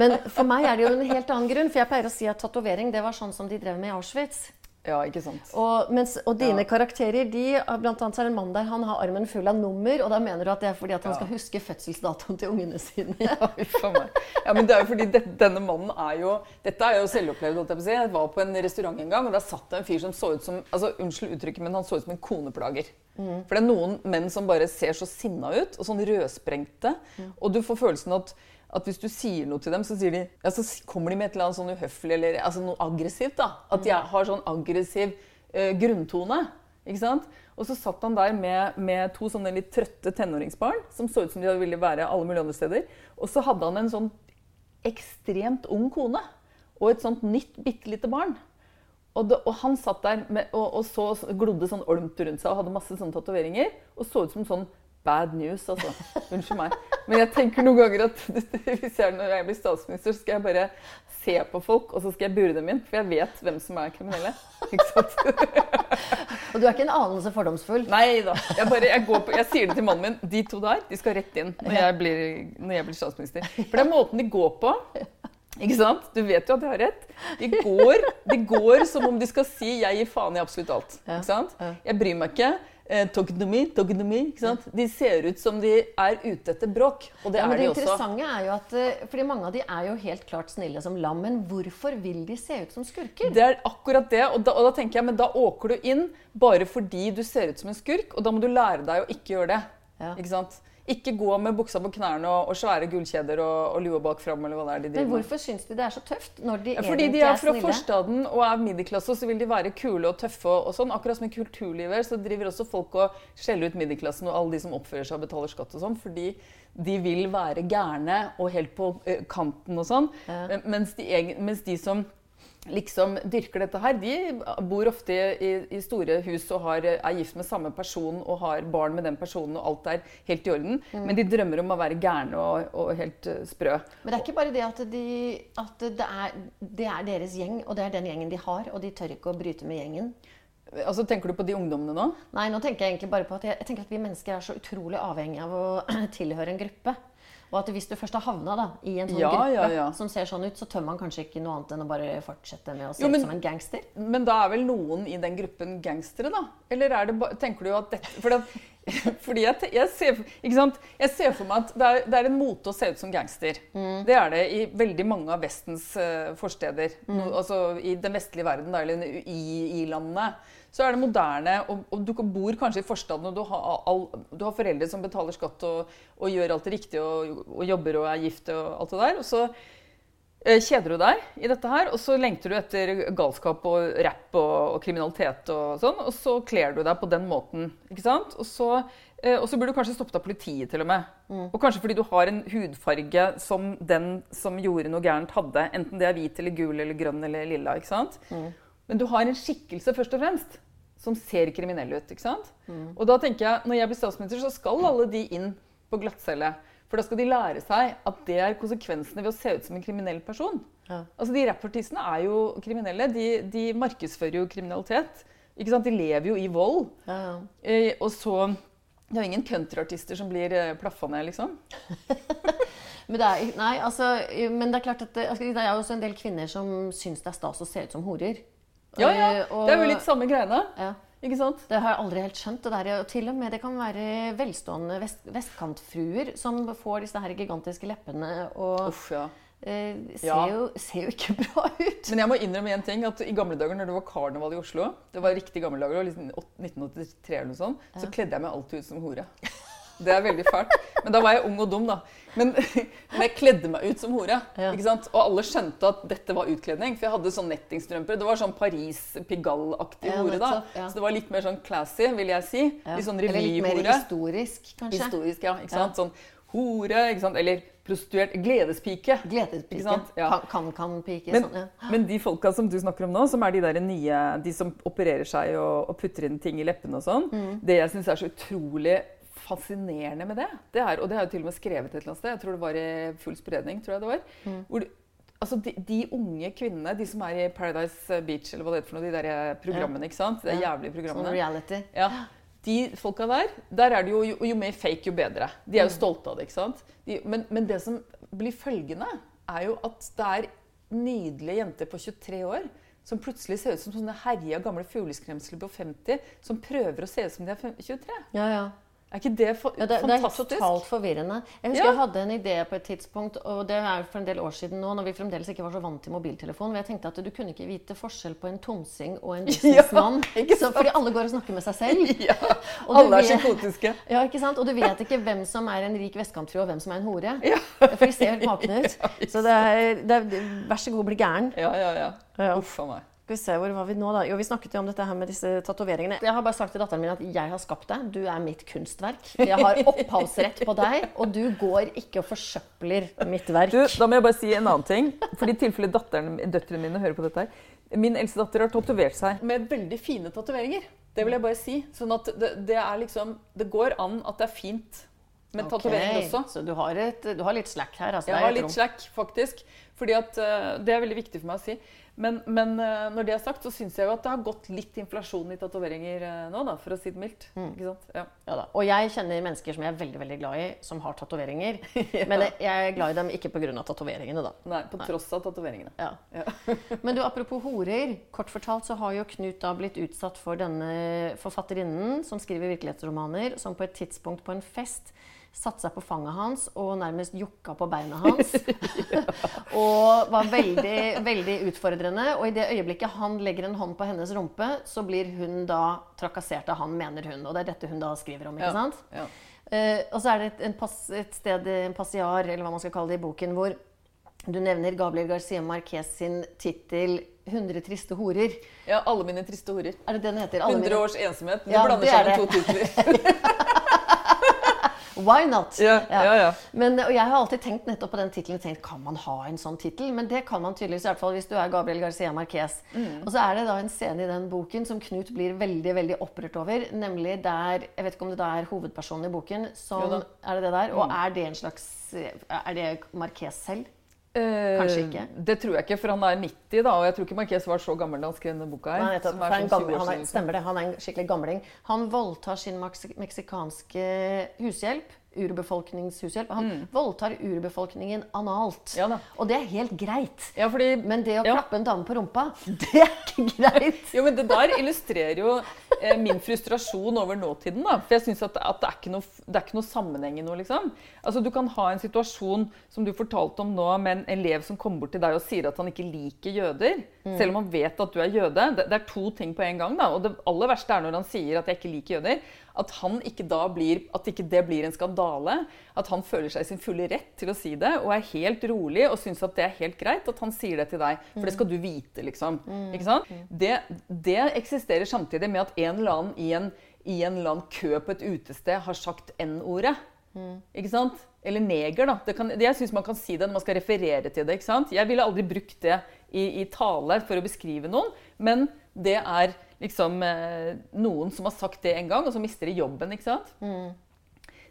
Men for meg er det jo en helt annen grunn. For jeg pleier å si at tatovering det var sånn som de drev med i Auschwitz. Ja, ikke sant. Og, mens, og dine Ja. karakterer, de, blant annet så er det en mann der, han har armen full av nummer, og da mener du at det er fordi at han Ja. skal huske fødselsdatoen til ungene sine. Ja, meg. Ja, men det er jo fordi det, denne mannen er jo Dette er jo selvopplevd. holdt Jeg på å si. Jeg var på en restaurant en gang, og der satt det en fyr som så ut som altså Unnskyld uttrykket, men han så ut som en koneplager. For det er noen menn som bare ser så sinna ut, og sånn rødsprengte. Og du får følelsen at, at hvis du sier noe til dem, så, sier de, ja, så kommer de med et eller annet sånn uhøflig eller altså noe aggressivt. da. At de er- har sånn aggressiv eh, grunntone. Ikke sant? Og så satt han der med, med to sånne litt trøtte tenåringsbarn som så ut som de ville være alle mulige andre steder. Og så hadde han en sånn ekstremt ung kone og et sånt nytt, bitte lite barn. Og, det, og han satt der med, og, og så glodde sånn olmt rundt seg og hadde masse sånne tatoveringer. Og så ut som sånn bad news, altså. Unnskyld meg. Men jeg tenker noen ganger at hvis jeg, når jeg blir statsminister, så skal jeg bare se på folk, og så skal jeg bure dem inn. For jeg vet hvem som er kriminelle. Ikke sant? Og du er ikke en anelse fordomsfull. Nei da. Jeg, bare, jeg, går på, jeg sier det til mannen min. De to der de skal rett inn når jeg blir, når jeg blir statsminister. For det er måten de går på. Ikke sant? Du vet jo at de har rett. De går, de går som om de skal si 'jeg gir faen i absolutt alt'. Ikke sant? Jeg bryr meg ikke. Eh, talking to me, talking to me, ikke sant? De ser ut som de er ute etter bråk. Og det Ja, men er det de også. interessante er jo at eh, fordi mange av de er jo helt klart snille som lam, men hvorfor vil de se ut som skurker? Det er akkurat det. Og da, og da tenker jeg, men da åker du inn bare fordi du ser ut som en skurk, og da må du lære deg å ikke gjøre det. Ja. Ikke sant? Ikke gå med buksa på knærne og, og svære gullkjeder og, og lue bak fram, eller hva det er de driver med. hvorfor syns de det er så tøft når de Ja, fordi de er fra snille? forstaden og er middelklasse, så vil de være kule og tøffe. og, og sånn. Akkurat som i kulturlivet så driver også folk og skjeller ut middelklassen og alle de som oppfører seg og betaler skatt og sånn, fordi de vil være gærne og helt på eh, kanten og sånn. Ja. Mens, de, mens de som liksom dyrker dette her, de bor ofte i, i store hus og har, er gift med samme person og har barn med den personen, og alt er helt i orden. Mm. Men de drømmer om å være gærne og, og helt eh, sprø. Men det er ikke bare det at, de, at det, er, det er deres gjeng, og det er den gjengen de har, og de tør ikke å bryte med gjengen. Altså, Tenker du på de ungdommene nå? Nei, nå tenker jeg egentlig bare på at jeg, jeg tenker at vi mennesker er så utrolig avhengige av å tilhøre en gruppe. Og at hvis du først har havna da, i en sånn Ja, gruppe ja, ja. som ser sånn ut, så tør man kanskje ikke noe annet enn å bare fortsette med å se Jo, men- ut som en gangster. Men da er vel noen i den gruppen gangstere, da? Eller er det tenker du at dette For at, fordi jeg, jeg, ser, ikke sant? jeg ser for meg at det er, det er en mote å se ut som gangster. Det er det i veldig mange av Vestens uh, forsteder. No, altså I den vestlige verden, da, eller i, i landene. Så er det moderne, og, og du bor kanskje i forstaden, og du har, all, du har foreldre som betaler skatt og, og gjør alt det riktige, og, og jobber og er gift og alt det der. Og så kjeder du deg i dette her, og så lengter du etter galskap og rapp og, og kriminalitet og sånn, og så kler du deg på den måten, ikke sant? Og så, eh, og så blir du kanskje stoppet av politiet til og med. Og kanskje fordi du har en hudfarge som den som gjorde noe gærent hadde, enten det er hvit eller gul eller grønn eller lilla, ikke sant? Men du har en skikkelse først og fremst som ser kriminell ut, ikke sant? Og da tenker jeg, når jeg blir statsminister, så skal alle de inn på glattcelle. For da skal de lære seg at det er konsekvensene ved å se ut som en kriminell person. Ja. Altså De rappartistene er jo kriminelle. De, de markedsfører jo kriminalitet. Ikke sant? De lever jo i vold. Ja, ja. Eh, og så Det er jo ingen countryartister som blir eh, plaffa ned, liksom. Men det, er, nei, altså, men det er klart at det, altså, det er også en del kvinner som syns det er stas å se ut som horer. Ja, ja. Eh, og- Det er jo litt samme greiene. ja. Ikke sant? Det har jeg aldri helt skjønt. Det der, til og med det kan være velstående vest, vestkantfruer som får disse her gigantiske leppene og Uff, ja. eh, ser, Ja. jo, ser jo ikke bra ut. Men jeg må innrømme en ting, at i gamle dager når det var karneval i Oslo, det var riktig gamle dager, det var liksom 1983 eller noe sånt, så kledde jeg meg alltid ut som hore. Det er veldig fælt. Men da var jeg ung og dum, da. Men, men jeg kledde meg ut som hore. Ja. ikke sant? Og alle skjønte at dette var utkledning, for jeg hadde sånn nettingstrømper. Det var sånn Paris Pigalle-aktig Ja, hore, da. ja. Så det var litt mer sånn classy, vil jeg si. Litt sånn Eller litt mer historisk, kanskje. Historisk, ja. Ikke sant? Sånn hore, ikke sant? Eller prostituert. Gledespike. Gledespike. Ja. Kan-kan-pike. Men, sånn, ja. men de folka som du snakker om nå, som er de der nye De som opererer seg og, og putter inn ting i leppene og sånn, Mm. det jeg syns er så utrolig fascinerende med det, det er, og det har jeg til og med skrevet et eller annet sted, jeg tror det var i Full spredning, tror jeg det var Mm. hvor Altså de, de unge kvinnene, de som er i Paradise Beach, eller hva det heter for noe, de der programmene, ikke sant? De Ja. jævlige programmene. reality. Ja, De folka der, der er det jo, jo, jo mer fake, jo bedre. De er jo stolte av det. ikke sant? De, men, men det som blir følgende, er jo at det er nydelige jenter på 23 år som plutselig ser ut som sånne herja gamle fugleskremsler på 50, som prøver å se ut som de er 23. Ja, ja. Er ikke det for, Ja, det, det er totalt forvirrende. Jeg husker Ja. jeg hadde en idé på et tidspunkt, og det er for en del år siden nå, når vi fremdeles ikke var så vant til mobiltelefon, hvor jeg tenkte at du kunne ikke vite forskjell på en tomsing og en businessmann. Ja, fordi alle går og snakker med seg selv. Ja, alle er psykotiske. Ja, ikke sant? Og du vet ikke hvem som er en rik vestkantfrue, og hvem som er en hore. Ja. For de ser helt makne ut. Så det er, det er, vær så god, bli gæren. Ja, ja, ja. Ja. Uff a meg. Skal vi se, hvor var vi nå da? Jo, vi snakket jo om dette her med disse tatoveringene. Jeg har bare sagt til datteren min at jeg har skapt deg. Du er mitt kunstverk. Jeg har opphavsrett på deg, og du går ikke og forsøpler mitt verk. Du, da må jeg bare si en annen ting. For i tilfelle datteren, døtrene mine hører på dette her. Min eldste datter har tatovert seg med veldig fine tatoveringer. Det vil jeg bare si. Sånn at det, det er liksom Det går an at det er fint med okay. tatoveringer også. Så du har, et, du har litt slack her. Altså, Jeg har litt rom. slack, faktisk. Fordi at eh, Det er veldig viktig for meg å si. Men, men eh, når det er sagt, så syns jeg jo at det har gått litt inflasjon i tatoveringer eh, nå, da, for å si det mildt. Mm. Ja. Ja. Og jeg kjenner mennesker som jeg er veldig veldig glad i, som har tatoveringer. Men jeg er glad i dem ikke pga. tatoveringene, da. Nei, på tross av tatoveringene. Ja. Ja. Men du, apropos horer. Kort fortalt så har jo Knut da blitt utsatt for denne forfatterinnen som skriver virkelighetsromaner, som på et tidspunkt på en fest satte seg på fanget hans og nærmest jokka på beina hans. og var veldig, veldig utfordrende. Og i det øyeblikket han legger en hånd på hennes rumpe, så blir hun da trakassert av han, mener hun. Og det er dette hun da skriver om, ikke Ja. sant? Ja. Uh, og så er det et, en pass, et sted, en passiar, eller hva man skal kalle det, i boken, hvor du nevner Gabriel Garcia Marquez sin tittel 100 triste horer. ja, alle mine triste horer. Er det den heter? Alle 100 mine- års ensomhet. Du Ja, blander er sammen to titler. Why not? Ja, ja, ja. Men, og jeg har alltid tenkt nettopp på den tittelen. tenkt, Kan man ha en sånn tittel? Men det kan man tydeligvis, i hvert fall hvis du er Gabriel Garcia Marquez. Mm. Og så er det da en scene i den boken som Knut blir veldig veldig opprørt over. Nemlig der Jeg vet ikke om det da er hovedpersonen i boken som. Mm. Er det det der? Og er det en slags Er det Marquez selv? Kanskje ikke. Eh, Det tror jeg ikke, for han er 90, da, og jeg tror ikke Marquez var så gammel da han skrev denne boka. her. Nei, nettopp, som er sånn gammel, 20 år han er, stemmer det. Han er en skikkelig gamling. Han voldtar sin meksikanske hushjelp. Urbefolkningshushjelp. Han voldtar urbefolkningen analt. Mm. Ja. Og det er helt greit. Ja, fordi Men det å Ja. klappe en dame på rumpa, det er ikke greit. Jo, men Det der illustrerer jo eh, min frustrasjon over nåtiden. da. For jeg synes at, at det, er ikke noe, det er ikke noe sammenheng i noe. liksom. Altså, Du kan ha en situasjon som du fortalte om nå, med en elev som kommer bort til deg og sier at han ikke liker jøder. Selv om han vet at du er jøde. Det, det er to ting på en gang. da. Og det aller verste er når han sier at jeg ikke liker jøder. At, han ikke da blir, at ikke det blir en skandale. At han føler seg i sin fulle rett til å si det og er helt rolig og syns at det er helt greit at han sier det til deg. For det skal du vite, liksom. Ikke sant? Det, det eksisterer samtidig med at en eller annen i en, i en eller annen kø på et utested har sagt N-ordet. Ikke sant? Eller neger, da. Det kan, det, jeg syns man kan si det når man skal referere til det. ikke sant? Jeg ville aldri brukt det i, i tale for å beskrive noen, men det er liksom eh, noen som har sagt det en gang, og så mister de jobben. ikke sant?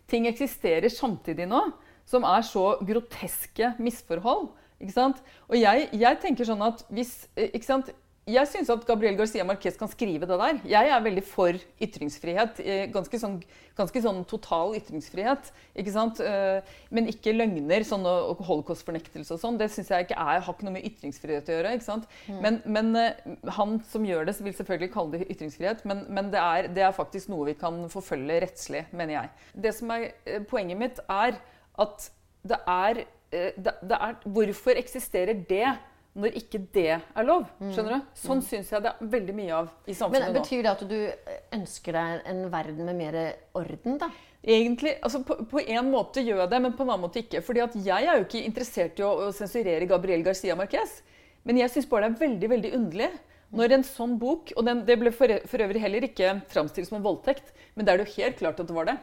Ting eksisterer samtidig nå som er så groteske misforhold. Ikke sant? Og jeg, jeg tenker sånn at hvis eh, ikke sant? Jeg syns at Gabriel Garcia Marquez kan skrive det der. Jeg er veldig for ytringsfrihet. eh, Ganske sånn, ganske sånn total ytringsfrihet. ikke sant? Eh, Men ikke løgner sånn og holocaustfornektelse og sånn. Det synes jeg ikke er, har ikke noe med ytringsfrihet å gjøre. ikke sant? Men, men eh, han som gjør det, vil selvfølgelig kalle det ytringsfrihet. Men, men det, er, det er faktisk noe vi kan forfølge rettslig, mener jeg. Det som er Poenget mitt er at det er, det, det er Hvorfor eksisterer det? Når ikke det er lov. skjønner du? Sånn syns jeg det er veldig mye av i samfunnet nå. Betyr det at du ønsker deg en verden med mer orden, da? Egentlig, altså på, på en måte gjør jeg det, men på en annen måte ikke. Fordi at jeg er jo ikke interessert i å, å sensurere Gabriel Garcia Marquez. Men jeg syns bare det er veldig veldig underlig når en sånn bok Og den, det ble for, for øvrig heller ikke framstilt som en voldtekt, men det er det jo helt klart at det var det.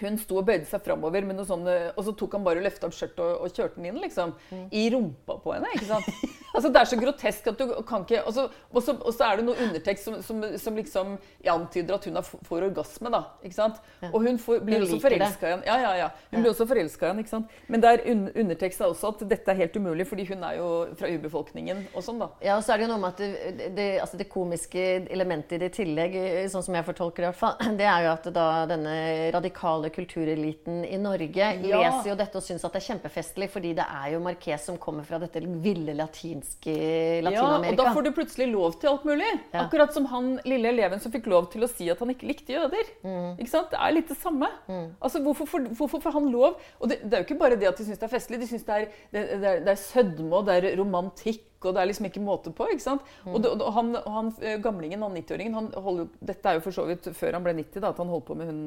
Hun sto og bøyde seg framover, sånn, eh, og så tok han bare og løfta opp skjørtet og, og kjørte den inn. liksom, I rumpa på henne. ikke sant? Altså, Det er så grotesk at du kan ikke Og så, og så, og så er det noe undertekst som, som, som liksom antyder at hun får orgasme. da, ikke sant? Og hun får, blir Hun også forelska igjen. Ja, ja, ja. Hun blir også forelska igjen. ikke sant? Men det er un undertekst er også at dette er helt umulig, fordi hun er jo fra urbefolkningen og sånn. da. Ja, og så er det jo noe med at det, det, altså det komiske elementet i det i tillegg, eh, sånn som jeg fortolker det, i hvert fall, det er jo at da denne radikale kultureliten i Norge leser jo dette og syns at det er kjempefestlig, fordi det er jo Marquez som kommer fra dette ville latinske Ja, og da får du plutselig lov til alt mulig. Ja. Akkurat som han lille eleven som fikk lov til å si at han ikke likte jøder. Mm. Ikke sant? Det er litt det samme. Altså, hvorfor, får- hvorfor får han lov? Og det, det er jo ikke bare det at de syns det er festlig, de syns det, det, det, er- det sødme og det er romantikk. Og det er liksom ikke måte på. ikke sant? Og, det, og han, og han eh, gamlingen, han 90-åringen, han holder jo Dette er jo for så vidt før han ble 90, da, at han holdt på med hun,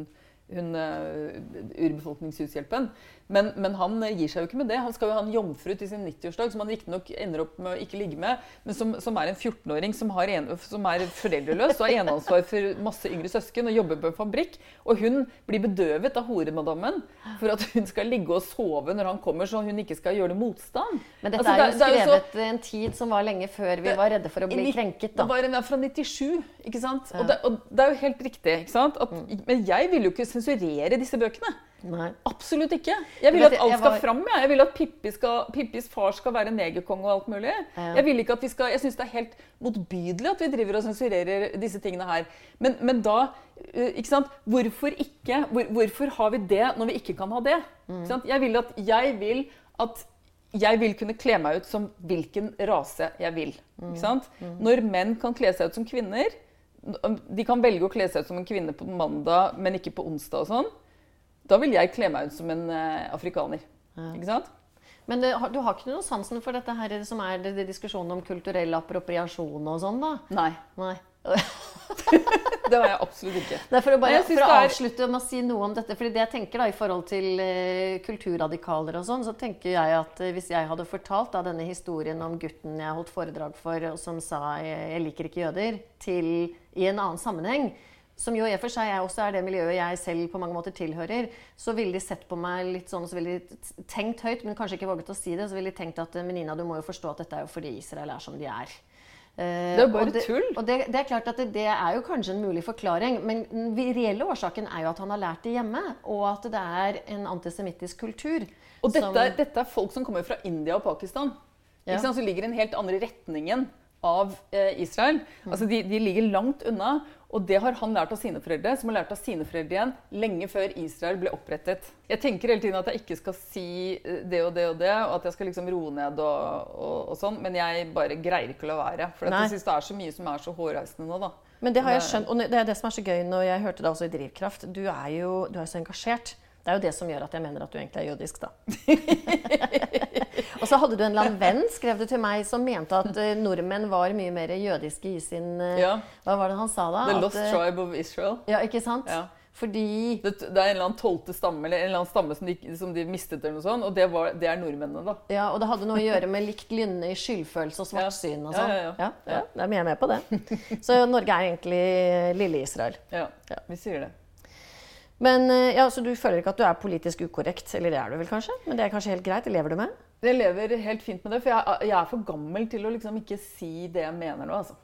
hun eh, urbefolkningshushjelpen. Men, men han gir seg jo ikke med det. Han skal jo ha en jomfru til sin 90-årsdag, som han riktignok ender opp med å ikke ligge med, men som, som er en 14-åring som, en, som er foreldreløs og har eneansvar for masse yngre søsken og jobber på en fabrikk. Og hun blir bedøvet av horemadammen for at hun skal ligge og sove når han kommer, så hun ikke skal gjøre motstand. Men dette Altså, er jo det- det er jo så- skrevet en tid som var lenge før vi var redde for å bli i krenket. Det var en fra 97, ikke sant? Og, det, og det er jo helt riktig. ikke sant? At, Men jeg vil jo ikke sensurere disse bøkene. Nei. Absolutt ikke. Jeg vil at alt skal fram. Ja. Jeg vil at Pippi skal, Pippis far skal være negerkonge og alt mulig. Ja. Jeg vil ikke at vi skal, jeg syns det er helt motbydelig at vi driver og sensurerer disse tingene her. Men, men da eh, ikke sant? Hvorfor ikke? Hvor, hvorfor har vi det når vi ikke kan ha det? Ikke sant? Jeg vil at jeg vil at jeg vil kunne kle meg ut som hvilken rase jeg vil. Ikke sant? Når menn kan kle seg ut som kvinner De kan velge å kle seg ut som en kvinne på mandag, men ikke på onsdag og sånn. Da vil jeg kle meg ut som en eh, afrikaner. Ikke sant? Men det, du har ikke noe sansen for dette her som er det, det diskusjonen om kulturell appropriasjon og sånn, da? Nei. Nei. Det var jeg absolutt ikke. Nei, for å, bare, for å er- avslutte med å si noe om dette, fordi det jeg tenker da, I forhold til uh, kulturradikaler og sånn, så tenker jeg at uh, hvis jeg hadde fortalt da, denne historien om gutten jeg holdt foredrag for, og som sa eh, 'jeg liker ikke jøder', til, i en annen sammenheng, som jo i og for seg er også er det miljøet jeg selv på mange måter tilhører, så ville de sett på meg litt sånn, så ville de tenkt høyt, men kanskje ikke våget å si det, så ville de tenkt at Menina, du må jo forstå at dette er jo fordi Israel er som de er. Det er bare og det, tull. Og det, det er klart at det, det, er jo kanskje en mulig forklaring, men den reelle årsaken er jo at han har lært det hjemme, og at det er en antisemittisk kultur. Og dette, som- dette er folk som kommer fra India og Pakistan. Ja. Så ligger i den helt andre retningen av eh, Israel. Altså de, de ligger langt unna. Og det har han lært av sine foreldre, som har lært av sine foreldre igjen lenge før Israel ble opprettet. Jeg tenker hele tiden at jeg ikke skal si eh, det og det og det, og at jeg skal liksom roe ned og, og, og sånn, men jeg bare greier ikke å la være. For jeg syns det er så mye som er så hårreisende nå, da. Men det har jeg skjønt, og det er det som er så gøy når jeg hørte det også i Drivkraft. Du er jo du er så engasjert. Det er jo det som gjør at jeg mener at du egentlig er jødisk, da. og så hadde du en eller annen venn, skrev du til meg, som mente at eh, nordmenn var mye mer jødiske i sin eh, Ja. Hva var det han sa da? The Lost eh, Tribe of Israel. Ja, ikke sant? Ja. Fordi Det, det er en eller annen tolvte stamme eller en eller annen stamme som de, som de mistet, eller noe sånt, og det, var, det er nordmennene, da. Ja, og det hadde noe å gjøre med likt lynne i skyldfølelse og svartsyn og Ja, sånn. ja, ja. ja, Da er med på det. Så Norge er egentlig lille Israel. Ja, Ja. vi sier det. Men eh, ja, Så du føler ikke at du er politisk ukorrekt? Eller det er du vel kanskje? Men det er kanskje helt greit? Det lever du med? Jeg lever helt fint med det, for jeg, jeg er for gammel til å liksom ikke si det jeg mener nå, altså.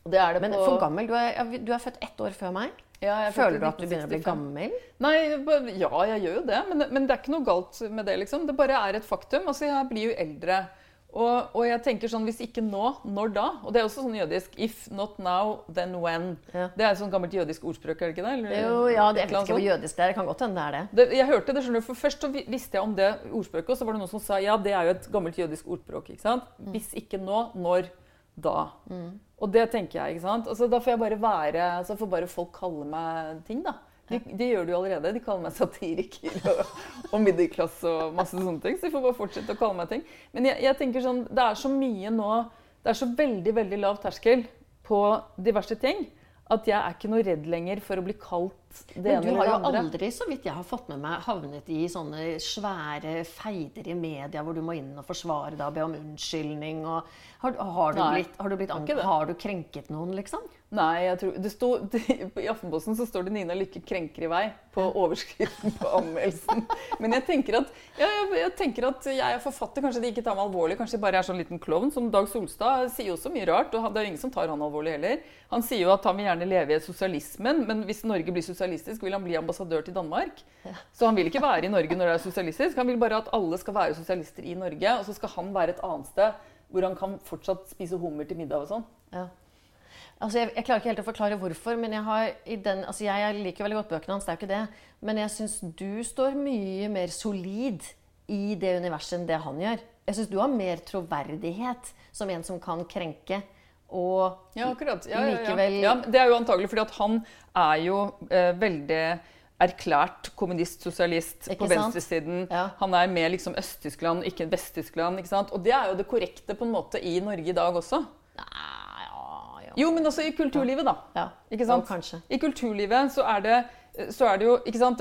Og det er det Mm. Men for gammel? Du er, du er født ett år før meg. Ja, er Føler du at du begynner å bli gammel? Nei, ja, jeg gjør jo det, men, men det er ikke noe galt med det, liksom. Det bare er et faktum. Altså, jeg blir jo eldre. Og, og jeg tenker sånn, hvis ikke nå, når da? Og det er også sånn jødisk If not now, then when. Ja. Det er et sånt gammelt jødisk ordspråk, er det ikke det? Eller- Jo, ja, det, jeg vet ikke hvor jødisk det er. Det kan godt hende det er det. Det, jeg hørte det, skjønner du, for Først så visste jeg om det ordspråket, og så var det noen som sa ja, det er jo et gammelt jødisk ordspråk. ikke sant? Hvis ikke nå, når da? Og det tenker jeg. ikke sant? Altså, da får jeg bare være, så får bare folk kalle meg ting, da. De, de gjør det jo allerede. De kaller meg satiriker og, og middelklasse og masse sånne ting. Så de får bare fortsette å kalle meg ting. Men jeg, jeg tenker sånn, det er så mye nå Det er så veldig, veldig lav terskel på diverse ting at jeg er ikke noe redd lenger for å bli kalt det ene eller det andre. Men du har jo andre. aldri, så vidt jeg har fått med meg, havnet i sånne svære feider i media hvor du må inn og forsvare deg og be om unnskyldning. Og har, har, du blitt, har, du blitt har du krenket noen, liksom? Nei, jeg tror, det sto, I Aftenposten så står det 'Nina Lykke krenker i vei' på overskriften på anmeldelsen. Men jeg tenker, at, ja, jeg, jeg tenker at jeg er forfatter. Kanskje de ikke tar meg alvorlig. Kanskje jeg bare er sånn liten klovn. Som Dag Solstad sier jo så mye rart. og Det er jo ingen som tar han alvorlig heller. Han sier jo at han vil gjerne leve i sosialismen, men hvis Norge blir sosialistisk, vil han bli ambassadør til Danmark. Så han vil ikke være i Norge når det er sosialistisk. Han vil bare at alle skal være sosialister i Norge, og så skal han være et annet sted hvor han kan fortsatt spise hummer til middag og sånn. Ja. Altså, jeg, jeg klarer ikke helt å forklare hvorfor, men jeg, har i den, altså, jeg liker veldig godt bøkene hans. det er jo ikke det, Men jeg syns du står mye mer solid i det universet enn det han gjør. Jeg syns du har mer troverdighet som en som kan krenke. Og Ja, akkurat. Ja, ja, ja. Ja, det er jo antagelig fordi at han er jo eh, veldig erklært kommunist-sosialist på venstresiden. Ja. Han er med liksom Øst-Tyskland, ikke Vest-Tyskland. Og det er jo det korrekte på en måte i Norge i dag også. Nei. Jo, men også i kulturlivet, da. ja. Ikke sant? Jo, kanskje. I kulturlivet så er det så er det jo, ikke sant,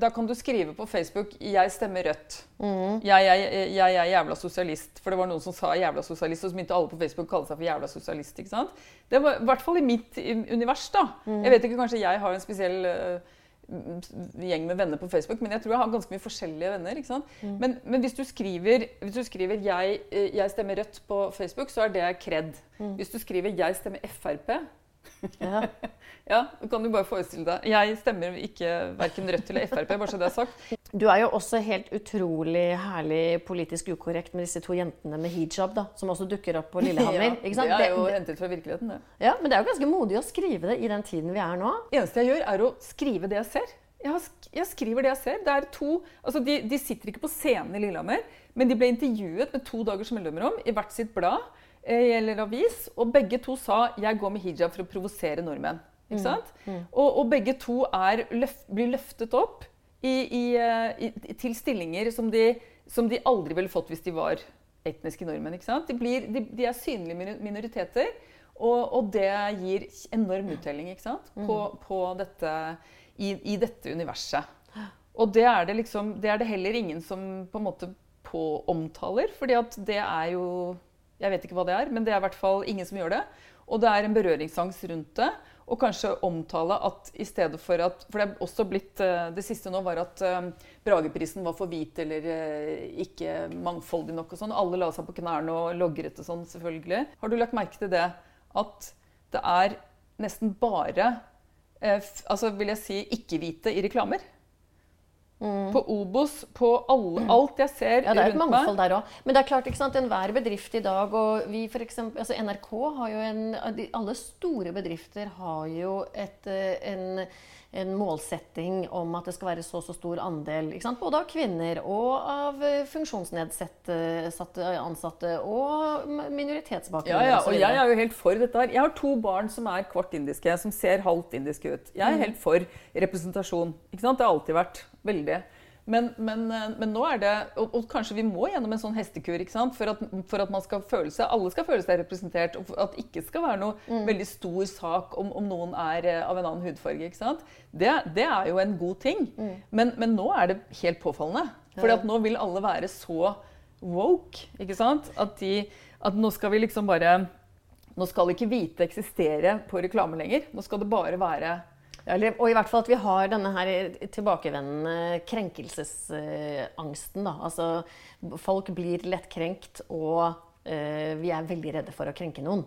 Da kan du skrive på Facebook 'Jeg stemmer Rødt'. Mm. Jeg, jeg, jeg er jævla sosialist. For det var noen som sa 'jævla sosialist', og så begynte alle på Facebook å kalle seg for jævla sosialist. ikke sant? Det var i hvert fall i mitt univers. da. Mm. Jeg vet ikke, Kanskje jeg har en spesiell eh, gjeng med venner på Facebook, men jeg tror jeg har ganske mye forskjellige venner. ikke sant? Mm. Men, men hvis du skriver, hvis du skriver jeg, eh, 'jeg stemmer Rødt' på Facebook, så er det kred. Mm. Hvis du skriver 'jeg stemmer Frp', Ja. ja, kan du bare forestille deg. Jeg stemmer ikke verken Rødt eller Frp, bare så det er sagt. Du er jo også helt utrolig herlig politisk ukorrekt med disse to jentene med hijab, da, som også dukker opp på Lillehammer. sant? det er jo hentet fra virkeligheten, det. ja, men det er jo ganske modig å skrive det i den tiden vi er nå. Eneste jeg gjør, er å skrive det jeg ser. Jeg, sk jeg skriver det jeg ser. Det er to, altså de, de sitter ikke på scenen i Lillehammer, men de ble intervjuet med to dagers mellomrom i hvert sitt blad eller avis, og begge to sa 'jeg går med hijab for å provosere nordmenn'. Ikke sant? Og, og begge to er løft, blir løftet opp i, i, eh, i, til stillinger som de, som de aldri ville fått hvis de var etniske nordmenn. ikke sant? De, blir, de, de er synlige minoriteter, og, og det gir enorm uttelling ikke sant? På, på dette, i, i dette universet. Og det er det, liksom, det er det heller ingen som på en måte på omtaler, fordi at det er jo Jeg vet ikke hva det er, men det er i hvert fall ingen som gjør det. Og det er en berøringsangst rundt det. Og kanskje omtale at i stedet for at For det er også blitt eh, Det siste nå var at eh, Brageprisen var for hvit eller eh, ikke mangfoldig nok og sånn. Alle la seg på knærne og logret og sånn, selvfølgelig. Har du lagt merke til det? At det er nesten bare altså vil jeg si ikke-hvite i reklamer? Mm. På Obos, på alle, alt jeg ser rundt meg. Ja, Det er et mangfold der òg. Men det er klart, ikke sant, enhver bedrift i dag og vi for eksempel, altså NRK har jo en Alle store bedrifter har jo et, eh, en en målsetting om at det skal være så så stor andel både av kvinner og av eh, funksjonsnedsatte ansatte og minoritetsbakgrunn. Ja, ja, og jeg er jo helt for dette her. Jeg har to barn som er kvart indiske, som ser halvt indiske ut. Jeg er mm. helt for representasjon. ikke sant? Det har alltid vært. Veldig. Men, men, eh, men, nå er det og, og, kanskje vi må gjennom en sånn hestekur ikke sant? For, at, for at man skal føle seg, alle skal føle seg representert. Og at det ikke skal være noe mm. veldig stor sak om, om, noen er eh, av en annen hudfarge. ikke sant? Det, det er jo en god ting. Mm. Men, men, nå er det helt påfallende. For nå vil alle være så woke. ikke sant? At, de, at nå skal vi liksom bare Nå skal ikke hvite eksistere på reklame lenger. Nå skal det bare være eller, og i hvert fall at vi har denne her tilbakevendende krenkelsesangsten. Da. Altså, folk blir lettkrenkt, og uh, vi er veldig redde for å krenke noen.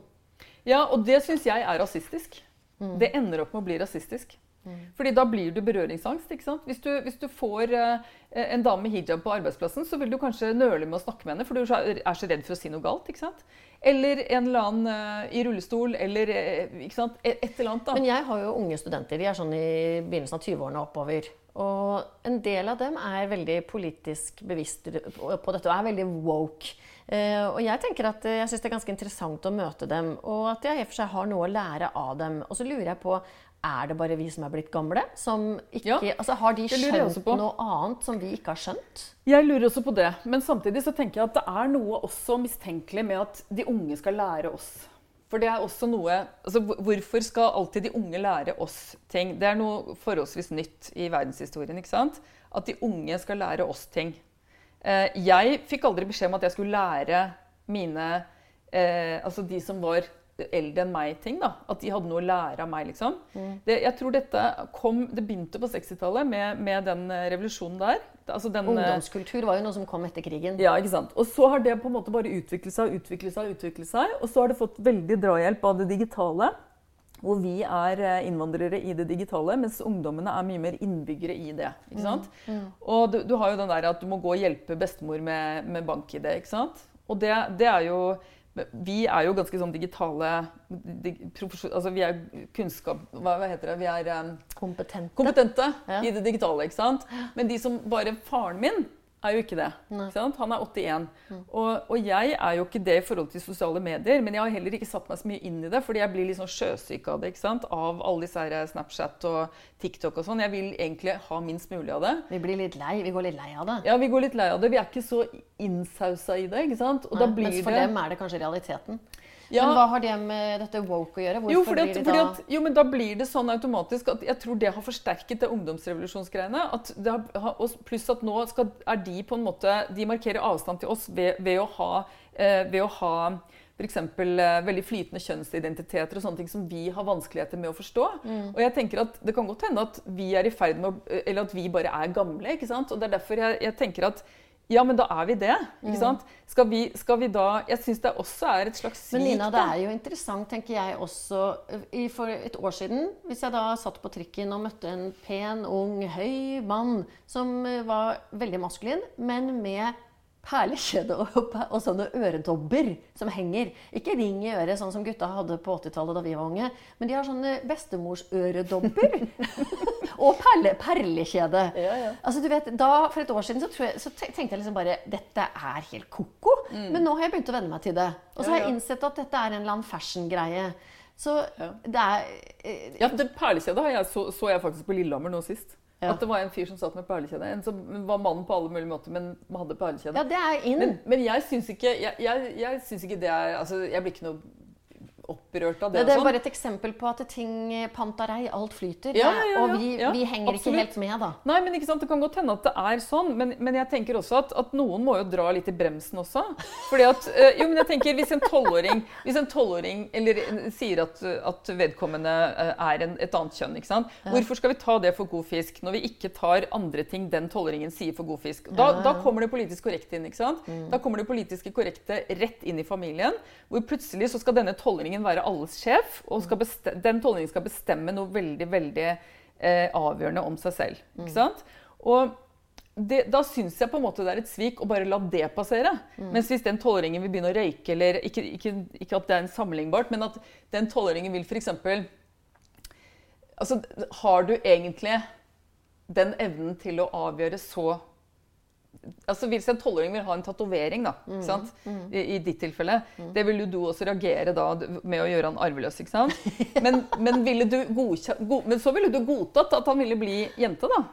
Ja, og det syns jeg er rasistisk. Mm. Det ender opp med å bli rasistisk. Mm. Fordi da blir du berøringsangst. ikke sant? Hvis du, hvis du får uh, en dame med hijab på arbeidsplassen, så vil du kanskje nøle med å snakke med henne, for du er så redd for å si noe galt. ikke sant? Eller en eller annen uh, i rullestol, eller uh, ikke sant? Et, et, eller annet. da. Men jeg har jo unge studenter. De er sånn i begynnelsen av 20-årene oppover. Og en del av dem er veldig politisk bevisst på dette og er veldig woke. Uh, og jeg tenker at jeg syns det er ganske interessant å møte dem, og at jeg i og for seg har noe å lære av dem. Og så lurer jeg på er det bare vi som er blitt gamle? Ikke, ja, altså, har de skjønt noe annet som vi ikke har skjønt? Jeg lurer også på det. Men samtidig så tenker jeg at det er noe også mistenkelig med at de unge skal lære oss. For det er også noe altså, Hvorfor skal alltid de unge lære oss ting? Det er noe forholdsvis nytt i verdenshistorien. ikke sant? At de unge skal lære oss ting. Eh, jeg fikk aldri beskjed om at jeg skulle lære mine eh, Altså de som var eldre enn meg-ting. da, At de hadde noe å lære av meg. liksom. Mm. Det, jeg tror dette kom, det begynte på 60-tallet med, med, den eh, revolusjonen der. Altså den, eh, Ungdomskultur var jo noe som kom etter krigen. Ja, ikke sant. Og så har det på en måte bare utviklet seg utviklet seg, utviklet seg. Og så har det fått veldig drahjelp av det digitale. Hvor vi er eh, innvandrere i det digitale, mens ungdommene er mye mer innbyggere i det. ikke sant? Mm. Mm. Og du, du, har jo den der at du må gå og hjelpe bestemor med, med bank-ID. ikke sant? Og det, det er jo vi er jo ganske sånn digitale altså Vi er kunnskap... Hva, heter det? Vi er um, kompetente, kompetente ja. i det digitale. ikke sant? Men de som bare Faren min er jo ikke det. Ikke Han er 81. Mm. Og, og, jeg er jo ikke det i forhold til sosiale medier, men jeg har heller ikke satt meg så mye inn i det, fordi jeg blir litt sånn sjøsyk av det. ikke sant? Av alle disse her Snapchat og TikTok og sånn. Jeg vil egentlig ha minst mulig av det. Vi blir litt lei. Vi går litt lei av det. Ja, vi går litt lei av det. Vi er ikke så innsausa i det. ikke sant? Og Nei, mens for det... dem er det kanskje realiteten. Ja. Men hva har det med dette woke å gjøre? Jo, fordi at, fordi at, jo, men da blir det sånn automatisk at jeg tror det har forsterket det ungdomsrevolusjonsgreiene. At pluss at nå skal, er de på en måte De markerer avstand til oss ved, ved å ha, eh, ved å ha f.eks. Eh, veldig flytende kjønnsidentiteter og sånne ting som vi har vanskeligheter med å forstå. Mm. Og jeg tenker at Det kan godt hende at vi er i ferd med å, eller at vi bare er gamle. ikke sant? Og det er derfor jeg, jeg tenker at ja, men da er vi det. ikke mm. sant? Skal vi, skal vi da Jeg syns det også er et slags svik. Men Nina, det er jo interessant, tenker jeg også For et år siden, hvis jeg da satt på trikken og møtte en pen, ung, høy mann som var veldig maskulin, men med perlekjede og, og, sånne øredobber som henger. Ikke ring i øret, sånn som gutta hadde på 80-tallet da vi var unge. Men de har sånne bestemorsøredobber. og perle, perlekjede. Ja, ja. Altså, du vet, da, For et år siden så, jeg, så, tenkte jeg liksom bare Dette er helt ko-ko. Mm. Men nå har jeg begynt å venne meg til det. Og så har jeg innsett at dette er en eller annen fashion-greie. Så det er eh, Ja, det perlekjedet så, så jeg faktisk på Lillehammer nå sist. Ja. At det var en fyr som satt med perlekjede. En som var mann på alle mulige måter, men hadde perlekjede. Ja, det er inn. Men, men jeg syns ikke, jeg, jeg, jeg syns ikke det er altså, Jeg blir ikke noe opprørt av det. Det, det er sånn. bare et eksempel på at ting pantarei, alt flyter. Ja, ja, ja, og vi, vi henger absolutt. ikke helt med, da. Nei, men ikke sant, Det kan godt hende at det er sånn, men, men jeg tenker også at, at noen må jo dra litt i bremsen også. Fordi at, eh, jo, men jeg tenker Hvis en tolvåring hvis en 12-åring, eller eh, sier at, at vedkommende eh, er en, et annet kjønn, ikke sant? hvorfor skal vi ta det for god fisk når vi ikke tar andre ting den tolvåringen sier for god fisk? Da, da kommer det politisk korrekte inn. ikke sant? Mm. Da kommer det politiske korrekte rett inn i familien. Hvor plutselig så skal denne tolvåringen være alles sjef, og skal den tolvåringen skal bestemme noe veldig veldig eh, avgjørende om seg selv. Mm. ikke sant? Og det, da syns jeg på en måte det er et svik å bare la det passere. Mm. Mens hvis den tolvåringen vil begynne å røyke, eller ikke, ikke, ikke at det er en sammenlignbart, men at den tolvåringen vil f.eks. Altså, har du egentlig den evnen til å avgjøre så Altså Hvis en tolvåring vil ha en tatovering, da, mm. sant? I, I ditt tilfelle, det vil du også reagere da med å gjøre han arveløs. ikke sant? Men, men, ville du godkje- go, men så ville du godtatt at han ville bli jente, da?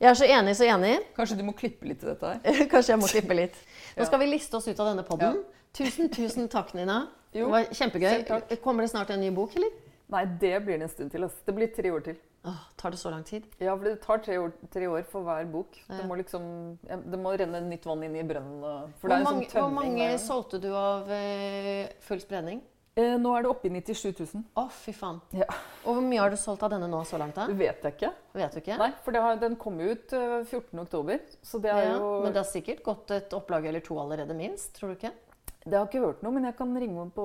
Jeg er så enig, så enig. Kanskje du må klippe litt i dette her? Kanskje jeg må klippe litt. Nå skal vi liste oss ut av denne podden. Tusen, tusen takk, Nina. Jo, det var kjempegøy. Kommer det snart en ny bok, eller? Nei, det blir det en stund til. Altså. Det blir tre år til. Åh, tar det så lang tid? Ja, for det tar tre år, tre år for hver bok. Ja. Det må liksom Det må renne nytt vann inn i brønnen. For Hvor det er en mange, sånn hvor mange der. solgte du av eh, full spredning? Eh, nå er det oppe i 97 000. Å, fy faen. Ja. Og hvor mye har du solgt av denne nå så langt? da? Det vet jeg ikke. Vet du ikke? Nei, for det har, den kom ut eh, 14. oktober. Så det er Ja, jo men det har sikkert gått et opplag eller to allerede, minst. Tror du ikke? Det har jeg ikke hørt noe, men jeg kan ringe, på,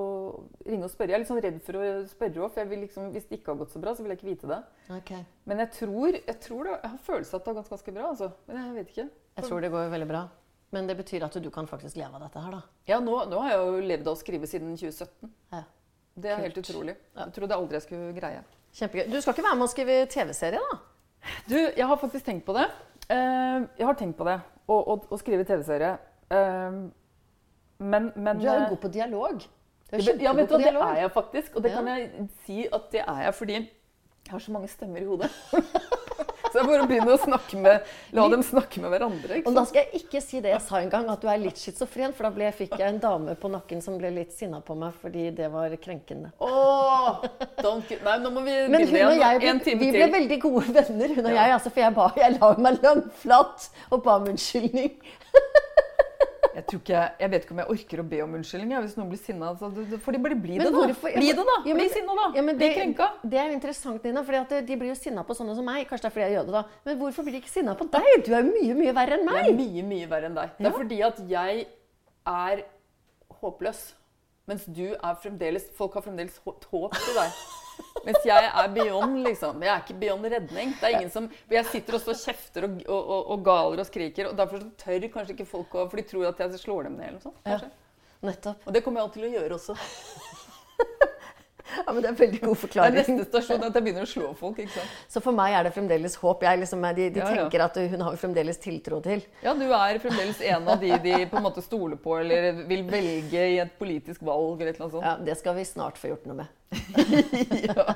ringe og spørre. Jeg er litt sånn redd for å spørre òg, for jeg vil liksom, hvis det ikke har gått så bra, så vil jeg ikke vite det. Okay. Men jeg tror, jeg tror det, jeg har følelse av at det har gått ganske bra. altså. Men jeg vet ikke. Jeg tror det går veldig bra. Men det betyr at du kan faktisk leve av dette her, da. Ja, nå, nå har jeg jo levd av å skrive siden 2017. Ja. Det er helt utrolig. Jeg trodde aldri jeg skulle greie. Kjempegøy. Du skal ikke være med å skrive TV-serie, da? Du, jeg har faktisk tenkt på det. Eh, jeg har tenkt på det, å skrive TV-serie. Eh, men, men Du er jo eh, god på dialog. Du er ja, vet du, det er jeg faktisk. Og det Ja. kan jeg si at det er jeg fordi jeg har så mange stemmer i hodet. så jeg bare begynner å snakke med, la dem snakke med hverandre. Og da skal jeg ikke si det jeg sa en gang, at du er litt schizofren. For da ble, fikk jeg en dame på nakken som ble litt sinna på meg fordi det var krenkende. Åh, don't Nei, nå må vi Men hun og jeg ble, vi ble veldig gode venner, hun og jeg. Altså, for jeg, ba, jeg la meg langflat og ba om unnskyldning. Jeg, tror ikke, jeg vet ikke om jeg orker å be om unnskyldning hvis noen blir sinna. For de bare bli det, da. hvorfor- Bli det, da. Ja, men- bli sinna, da. Ja, men bli krenka. det er interessant, Nina, for de blir jo sinna på sånne som meg. Kanskje det er fordi jeg er jøde, da. Men hvorfor blir de ikke sinna på deg? Du er jo mye, mye verre enn meg. Jeg er mye, mye verre enn deg. Det er fordi at jeg er håpløs. Mens du er fremdeles Folk har fremdeles håp til deg. Mens jeg er beyond, liksom. Jeg er ikke beyond redning. Det er ingen som Jeg sitter også og kjefter og, og, og, og galer og skriker, og derfor så tør kanskje ikke folk å For de tror at jeg slår dem ned eller noe sånt. Ja. Nettopp. Og det kommer jeg alltid til å gjøre også. Ja, men Det er veldig god Det er forklaring. neste stasjon at jeg begynner å slå folk. ikke sant? Så for meg er det fremdeles håp. Jeg liksom, de de Ja, ja. tenker at hun har jo fremdeles tiltro til. Ja, du er fremdeles en av de de på en måte stoler på eller vil velge i et politisk valg eller et eller annet sånt. Ja, Det skal vi snart få gjort noe med. Ja.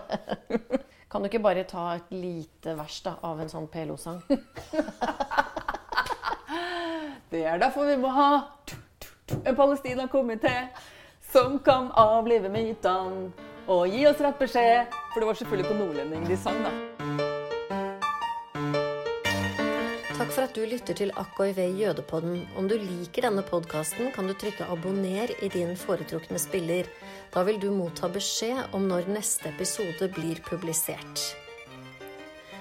Kan du ikke bare ta et lite vers da, av en sånn PLO-sang? Det er derfor vi må ha en Palestina-komité som kan avlive mytene og gi oss rett beskjed. For det var selvfølgelig på nordlending de sang, da. Takk for at du lytter til AKIV Jødepodden. Om du liker denne podkasten, kan du trykke 'abonner' i din foretrukne spiller. Da vil du motta beskjed om når neste episode blir publisert.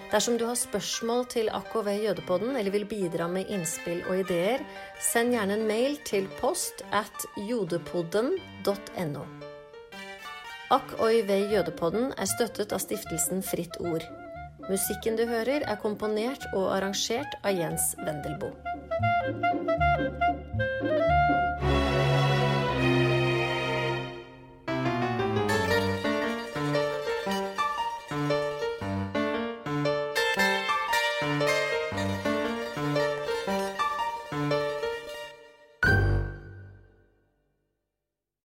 Dersom du har spørsmål til AKV Jødepodden eller vil bidra med innspill og ideer, send gjerne en mail til post at jodepodden.no. AKOIV Jødepodden er støttet av stiftelsen Fritt Ord. Musikken du hører, er komponert og arrangert av Jens Wendelboe.